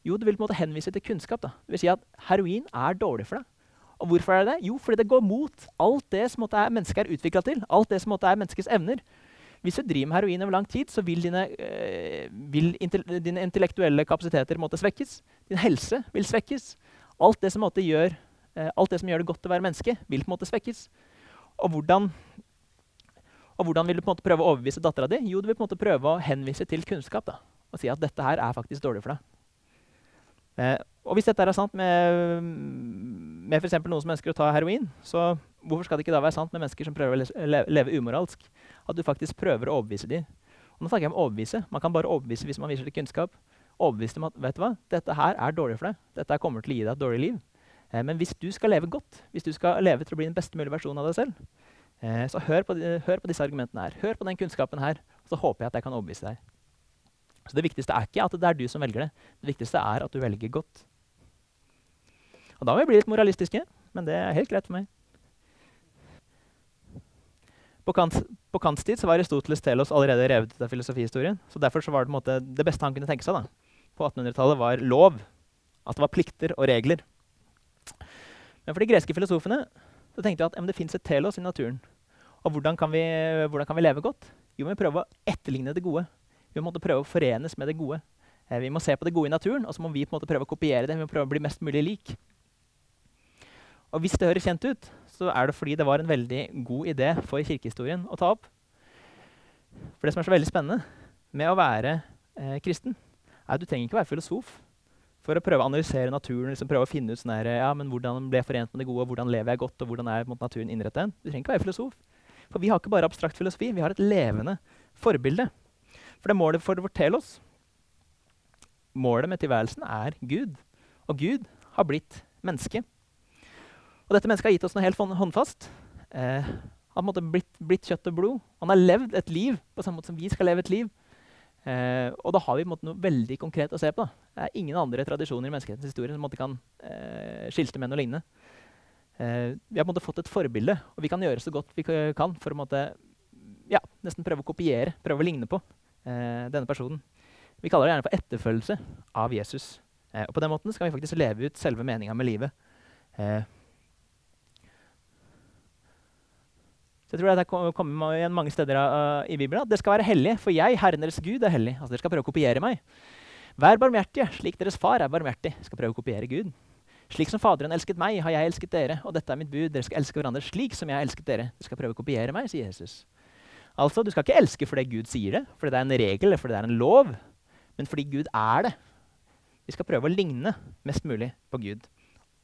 S2: Jo, du vil på en måte henvise til kunnskap. da. Det vil si at heroin er dårlig for deg. Og hvorfor er det det? Jo, fordi det går mot alt det som er mennesket er utvikla til. Alt det som er menneskets evner. Hvis du driver med heroin over lang tid, så vil dine, øh, vil dine intellektuelle kapasiteter måtte svekkes. Din helse vil svekkes. Alt det, som, gjør, øh, alt det som gjør det godt å være menneske, vil på en måte svekkes. Og hvordan, og hvordan vil du på en måte prøve å overbevise dattera di? Jo, du vil på en måte prøve å henvise til kunnskap. Da, og si at dette her er faktisk dårlig for deg. Eh, og hvis dette er sant med, med for noen som ønsker å ta heroin, så hvorfor skal det ikke da være sant med mennesker som prøver å le leve umoralsk? At du faktisk prøver å overbevise dem. Nå snakker jeg om overbevise. Man kan bare overbevise hvis man viser til kunnskap. Overbevise dem at vet du hva, dette her er dårlig for deg. Dette kommer til å gi deg et dårlig liv. Eh, men hvis du skal leve godt, hvis du skal leve til å bli den beste mulige versjonen av deg selv, eh, så hør på, hør på, disse argumentene her. Hør på den kunnskapen her. Så håper jeg at jeg kan overbevise deg. Så Det viktigste er ikke at det er du som velger det. Det viktigste er at du velger godt. Og Da må vi bli litt moralistiske, men det er helt greit for meg. På Kants, på var Aristoteles Telos allerede revet ut av filosofihistorien. så Derfor så var det, måte, det beste han kunne tenke seg da, på 1800-tallet, var lov. At det var plikter og regler. Men for de greske filosofene så tenkte jeg at det fins et telos i naturen. Og hvordan kan, vi, hvordan kan vi leve godt? Jo, vi må prøve å etterligne det gode. Vi må prøve å forenes med det gode. Eh, vi må se på det gode i naturen, og så må vi på en måte prøve å kopiere det. Vi må prøve å bli mest mulig lik. Og hvis det høres kjent ut, så er det fordi det var en veldig god idé for kirkehistorien å ta opp. For det som er så veldig spennende med å være eh, kristen, er at du trenger ikke være filosof for å prøve å analysere naturen. Liksom prøve å finne ut sånn ja, men hvordan ble jeg forent med det gode, hvordan lever jeg godt, og hvordan er måte, naturen innrettet. Du trenger ikke være filosof. For vi har ikke bare abstrakt filosofi, vi har et levende forbilde. For det målet for vårt telos, Målet med tilværelsen er Gud. Og Gud har blitt menneske. Og dette mennesket har gitt oss noe helt håndfast. Eh, Han har blitt, blitt, kjøtt og blod. Han har levd et liv på samme måte som vi skal leve et liv. Eh, og da har vi måte, noe veldig konkret å se på. Det er ingen andre tradisjoner i menneskehetens historie som måte, kan eh, skilte med noe lignende. Eh, vi har måte, fått et forbilde, og vi kan gjøre så godt vi kan for å ja, nesten prøve å kopiere, prøve å ligne på eh, denne personen. Vi kaller det gjerne for etterfølgelse av Jesus. Eh, og på den måten skal vi faktisk leve ut selve meninga med livet. Eh, Så jeg tror det kommer igjen mange steder uh, i Bibelen det skal være hellig, for jeg, Herren deres Gud, er hellig. Altså Dere skal prøve å kopiere meg. Vær barmhjertige, slik deres far er barmhjertig. Skal prøve å kopiere Gud. Slik som Faderen elsket meg, har jeg elsket dere. Og dette er mitt bud. Dere skal elske hverandre slik som jeg har elsket dere. Dere skal prøve å kopiere meg, sier Jesus. Altså, Du skal ikke elske fordi Gud sier det, fordi det er en regel eller fordi det er en lov, men fordi Gud er det. Vi skal prøve å ligne mest mulig på Gud.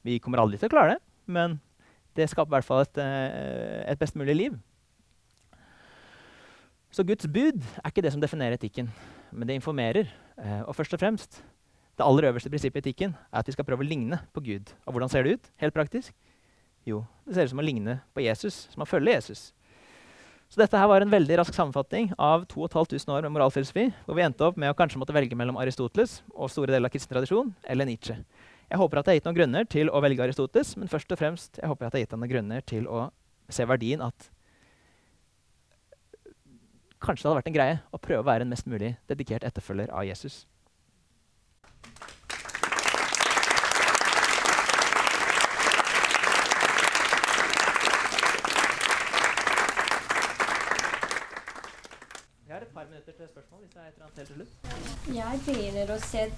S2: Vi kommer aldri til å klare det, men det skaper i hvert fall et, eh, et, best mulig liv. Så Guds bud er ikke det som definerer etikken, men det informerer. Eh, og først og fremst, det aller øverste prinsippet i etikken er at vi skal prøve å ligne på Gud. Og hvordan ser det ut, helt praktisk? Jo, det ser ut som å ligne på Jesus, som å følge Jesus. Så dette her var en veldig rask sammenfatning av 2500 år med moralfilosofi, hvor vi endte opp med å kanskje måtte velge mellom Aristoteles og store deler av kristen tradisjon, eller Nietzsche. Jeg håper at jeg har gitt noen grunner til å velge Aristoteles, men først og fremst jeg håper at jeg har gitt noen grunner til å se verdien at kanskje det hadde vært en greie å prøve å være en mest mulig dedikert etterfølger av Jesus. Jeg.
S3: Jeg begynner å se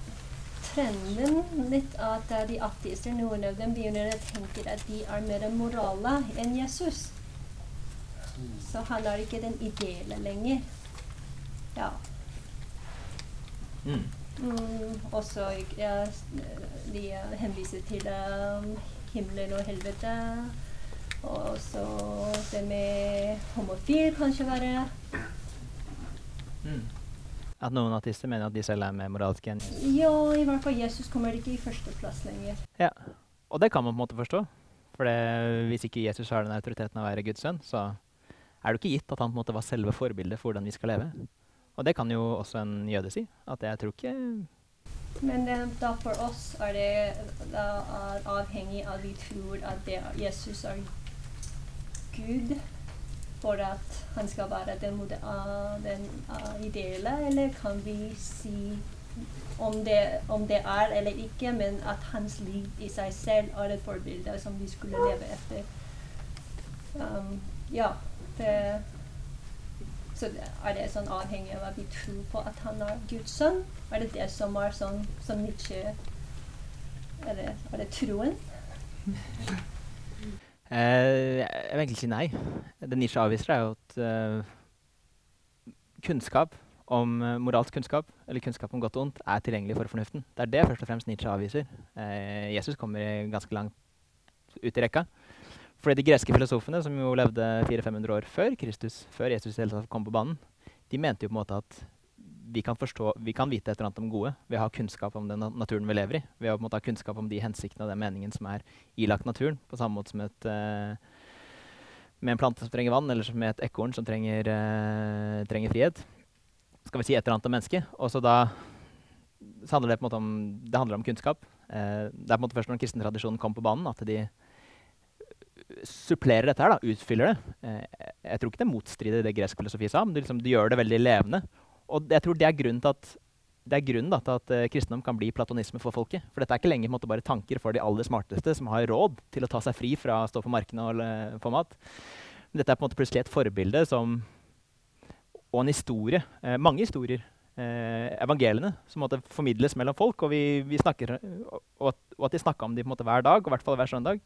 S3: trenden litt at de ateister, noen av dem begynner å tenke at de er mer morale enn Jesus. Så han er ikke den ideelle lenger. Ja. Mm. Mm, også ja, de henviser til um, himmelen og helvete. Og så det med homofil kanskje være.
S2: Mm. At noen artister mener at de selv er mer moralske enn
S3: Jesus? Ja, i hvert fall Jesus kommer ikke i førsteplass lenger.
S2: Ja, Og det kan man på en måte forstå. For det, hvis ikke Jesus har den autoriteten av å være Guds sønn, så er det ikke gitt at han på en måte var selve forbildet for hvordan vi skal leve. Og det kan jo også en jøde si. At jeg tror ikke
S3: Men det, da for oss er det er avhengig av vi tror at det, Jesus er Gud for at han skal være den, uh, den uh, ideelle, eller kan vi si om det, om det, er eller ikke, men at hans liv i seg selv er et forbilde som vi skulle leve etter. Um, ja, det, så er det sånn avhengig av hva vi tror på at han er Guds sønn? Er det det som er sånn som Nietzsche Er er det troen?
S2: Eh, jeg vil egentlig si nei. Det Nisha avviser, er jo at uh, kunnskap om uh, moralsk kunnskap, eller kunnskap om godt og ondt, er tilgjengelig for fornuften. Det er det først og fremst Nietzsche avviser. Uh, Jesus kommer ganske langt ut i rekka. Fordi de greske filosofene, som jo levde 400-500 år før Kristus, før Jesus kom på banen, de mente jo på en måte at vi kan, forstå, vi kan vite et eller annet om gode ved å ha kunnskap om den naturen vi lever i. Ved å måte, ha kunnskap om de hensiktene og den meningen som er ilagt naturen. På samme måte som et, uh, med en plante som trenger vann, eller som med et ekorn som trenger, uh, trenger, frihet. Skal vi si et eller annet om mennesket. Og så da så handler det på en måte om, det handler om kunnskap. Uh, det er på en måte først når den kristne tradisjonen kom på banen, at de supplerer dette her, da, utfyller det. jeg tror ikke det motstrider det gresk filosofi sa, men det, liksom, de gjør det veldig levende og jeg tror det er grunnen til at det er grunnen da, til at uh, kristendom kan bli platonisme for folket. For dette er ikke lenger måte, bare tanker for de aller smarteste som har råd til å ta seg fri fra å stå på markene og uh, få mat. Men dette er på en måte plutselig et forbilde som, og en historie. Uh, mange historier. evangeliene som måte, formidles mellom folk. Og, vi, vi snakker, og, og at de snakka om dem hver dag, og i hvert fall hver søndag.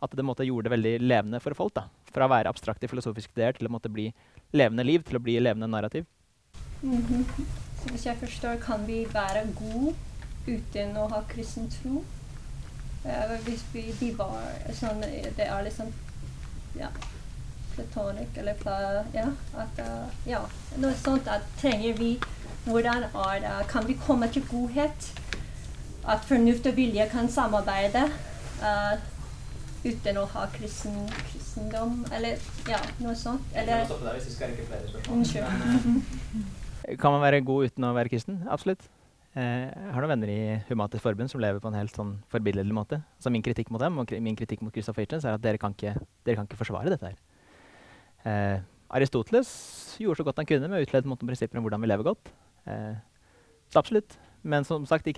S2: At det måte, gjorde det veldig levende for folk. da. Fra å være abstrakte filosofiske ideer til å måtte bli levende liv, til å bli levende narrativ.
S3: Mm -hmm. Så hvis jeg forstår, kan vi være gode uten å ha kristen tro? Uh, hvis vi bevarer sånn Det er liksom ja, platonic eller pla, ja, at, uh, ja, noe sånt at trenger vi Hvordan er det Kan vi komme til godhet? At fornuft og vilje kan samarbeide? Uh, uten å ha kristen, kristendom, eller ja, noe sånt. Eller Unnskyld.
S2: Kan man være god uten å være kristen? Absolutt. Eh, jeg har noen venner i Humatisk Forbund som lever på en helt sånn forbilledlig måte. Så min kritikk mot dem og min kritikk mot Christopher Hitchens er at dere kan ikke, dere kan ikke forsvare dette her. Eh, Aristoteles gjorde så godt han kunne med å utlede noen prinsipper om hvordan vi lever godt. Eh, så absolutt. Men som sagt, i, i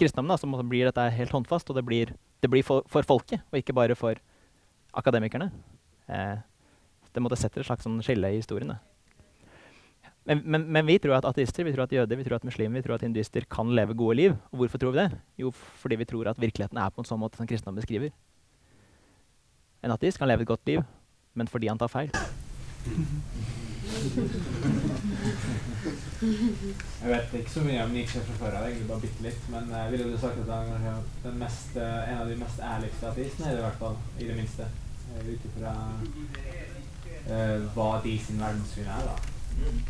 S2: kristendommen da, så blir dette helt håndfast, og det blir, det blir for, for, folket, og ikke bare for akademikerne. Eh, det måtte sette et slags sånn skille i historien. Da. Men, men, men, vi tror at ateister, vi tror at jøder, vi tror at muslimer, vi tror at hinduister kan leve gode liv. Og hvorfor tror vi det? Jo, fordi vi tror at virkeligheten er på en sånn måte som kristendom beskriver. En ateist kan leve et godt liv, men fordi han tar feil.
S4: Jeg vet ikke så mye om Nietzsche fra før av, egentlig bare bitte litt. Men jeg ville du sagt at han er den mest, en av de mest ærligste ateistene, i hvert fall. I det minste. Ut ifra uh, hva de sin verdenssyn er, da. Mm.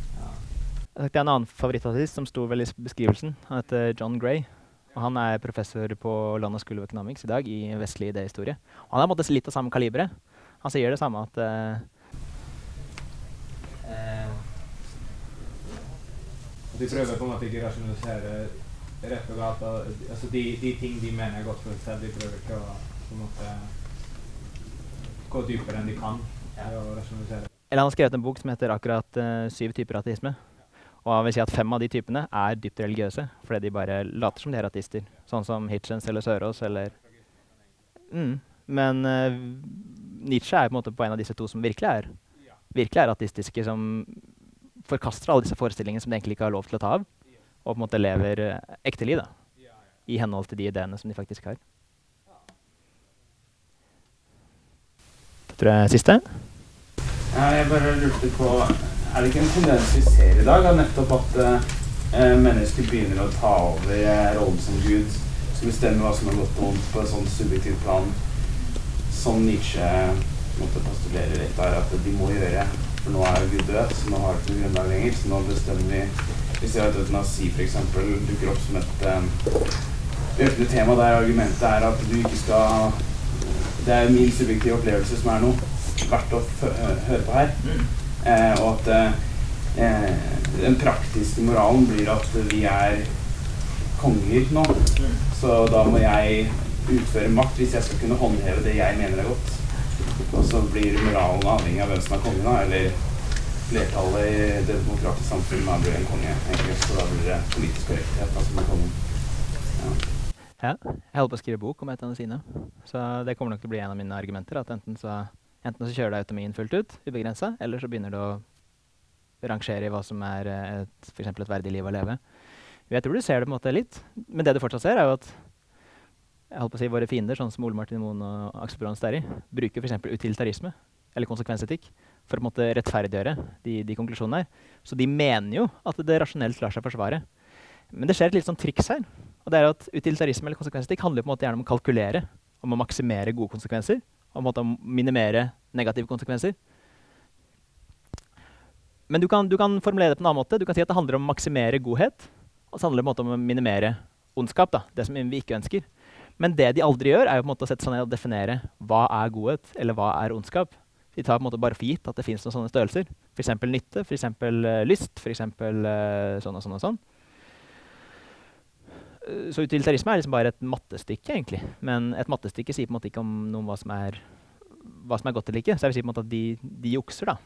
S2: tenkte en annen favorittartist som sto vel i beskrivelsen. Han heter John Gray. Og han er professor på London School of Economics i dag i vestlig idéhistorie. Og han er på en måte litt av samme kaliberet. Han sier det samme at uh,
S4: De prøver på en måte ikke å rasjonalisere rett og galt. Altså de, de, ting de mener er godt for seg de prøver ikke å på en måte gå dypere enn de kan. Ja.
S2: Eller han har skrevet en bok som heter akkurat uh, 'Syv typer ateisme'. Og han vil si at fem av de typene er dypt religiøse, fordi de bare later som de er ateister. Sånn som Hitchens eller Sørås eller mm. Men uh, Nietzsche er på en måte på en av disse to som virkelig er, virkelig er ateistiske, som forkaster alle disse forestillingene som de egentlig ikke har lov til å ta av, og på en måte lever uh, ekte liv da, i henhold til de ideene som de faktisk har. Det tror jeg er siste.
S5: Ja, jeg bare lurte på Er det ikke en tendens vi ser i dag, av nettopp at uh, mennesker begynner å ta over uh, rollen som Gud, som bestemmer hva som er godt og vondt på et sånt subjektivt plan, som Nietzsche måtte postulere litt der, at de må gjøre. For nå er jo Gud død, så nå har vi ikke noe grunnlag lenger. Så nå bestemmer vi Vi ser at eutanasi f.eks. dukker opp som et um, økende tema der argumentet er at du ikke skal Det er min subjektive opplevelse som er noe verdt å høre på her. Mm. Eh, og at eh, den praktiske moralen blir at vi er konger nå. Mm. Så da må jeg utføre makt hvis jeg skal kunne håndheve det jeg mener er godt. Og så blir moralen avhengig av hvem som er kongen, da, eller flertallet i det demokratiske samfunnet da blir en konge. Egentlig. Så da blir det politisk korrekthet da, som er kongen.
S2: Ja. ja. Jeg holder på å skrive bok om et av sine, så det kommer nok til å bli en av mine argumenter. at enten så Enten så kjører du autonomien fullt ut, ubegrensa, eller så begynner du å rangere i hva som er et, for et verdig liv å leve. Jeg tror du ser det på en måte litt, men det du fortsatt ser, er jo at jeg holdt på å si våre fiender, sånn som Ole Martin Moen og Aksel Brand Sterri, bruker f.eks. utilitarisme eller konsekvensetikk for å på en måte, rettferdiggjøre de, de, konklusjonene her. Så de mener jo at det rasjonelt lar seg forsvare. Men det skjer et litt sånn triks her. og det er at Utilitarisme eller konsekvensetikk handler på en måte gjerne om å kalkulere, om å maksimere gode konsekvenser og måte minimere negative konsekvenser. Men du kan, du kan, formulere det på en annen måte. Du kan si at det handler om å maksimere godhet. Og så handler det om å minimere ondskap. Da, det som vi ikke ønsker. Men det de aldri gjør, er jo på en måte å sette seg ned og definere hva er godhet, eller hva er ondskap. De tar på en måte bare for gitt at det fins noen sånne størrelser. F.eks. nytte, f.eks. Uh, lyst, f.eks. Uh, sånn og sånn og sånn. Eh, så utilitarisme er liksom bare et mattestykke, egentlig. Men et mattestykke sier på en måte ikke om noe hva som er, hva som er godt eller ikke. Så jeg vil si på en måte at de, de jukser, da.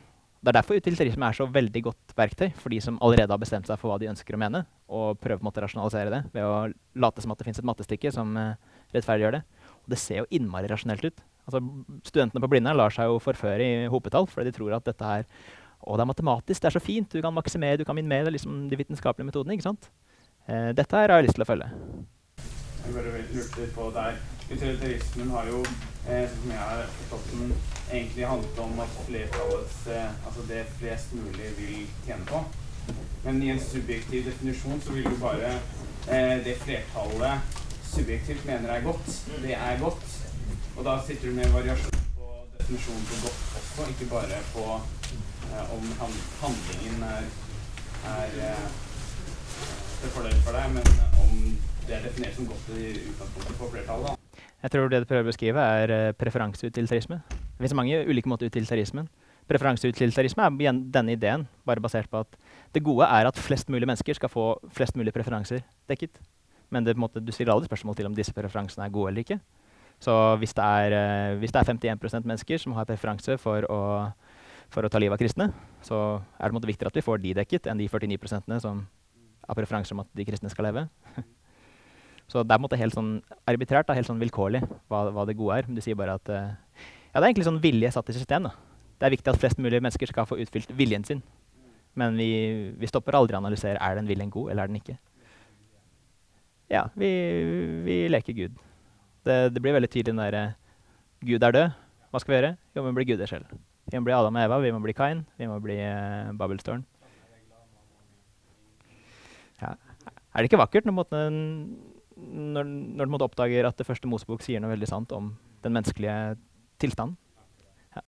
S2: Det er derfor utilitarisme er så veldig godt verktøy for de som allerede har bestemt seg for hva de ønsker å mene, og prøver på en måte å rasjonalisere det ved å late som at det fins et mattestykke som uh, rettferdiggjør det. Og det ser jo innmari rasjonelt ut. Altså, studentene på Blindern lar seg jo forføre i hopetall fordi de tror at dette er å, det er matematisk, det er så fint, du kan maksimere, du kan minimere liksom, de vitenskapelige metodene. ikke sant? Eh, dette her har jeg lyst til å følge.
S5: Jeg bare lurte på der. Utilitarismen har jo, eh, som jeg har forstått den, egentlig handlet om at flertallets eh, Altså det flest mulig vil tjene på. Men i en subjektiv definisjon så vil jo bare eh, det flertallet subjektivt mener er godt, det er godt. Og da sitter du med variasjon på definisjonen på godt også, ikke bare på eh, om handlingen er, er eh, til fordel for deg, men om det er definert som godt i utgangspunktet for flertallet. da.
S2: Jeg tror det du prøver å beskrive, er uh, preferanseutilitarisme. Det finnes mange ulike måter utilitarismen. Preferanseutilitarisme er denne ideen, bare basert på at det gode er at flest mulig mennesker skal få flest mulig preferanser dekket. Men det, måte, du stiller aldri spørsmål til om disse preferansene er gode eller ikke. Så hvis det er, uh, hvis det er 51% mennesker som har preferanse for å, for å, ta livet av kristne, så er det måte, viktigere at vi får de dekket, enn de 49% som har preferanser om at de kristne skal leve. Så det er helt sånn arbitrært, da, helt sånn vilkårlig, hva, hva, det gode er. Du sier bare at uh, Ja, det er egentlig sånn vilje satt i system. da. Det er viktig at flest mulig mennesker skal få utfylt viljen sin. Men vi, vi stopper aldri å analysere er den viljen god, eller er den ikke. Ja, vi, vi leker Gud. Det, det, blir veldig tydelig den derre Gud er død. Hva skal vi gjøre? Jo, vi må bli guder selv. Vi må bli Adam og Eva, vi må bli Kain, vi må bli uh, Babelstårn. Ja. Er det ikke vakkert når, måtte, når, når du oppdager at det første Mosebok sier noe veldig sant om den menneskelige tilstanden?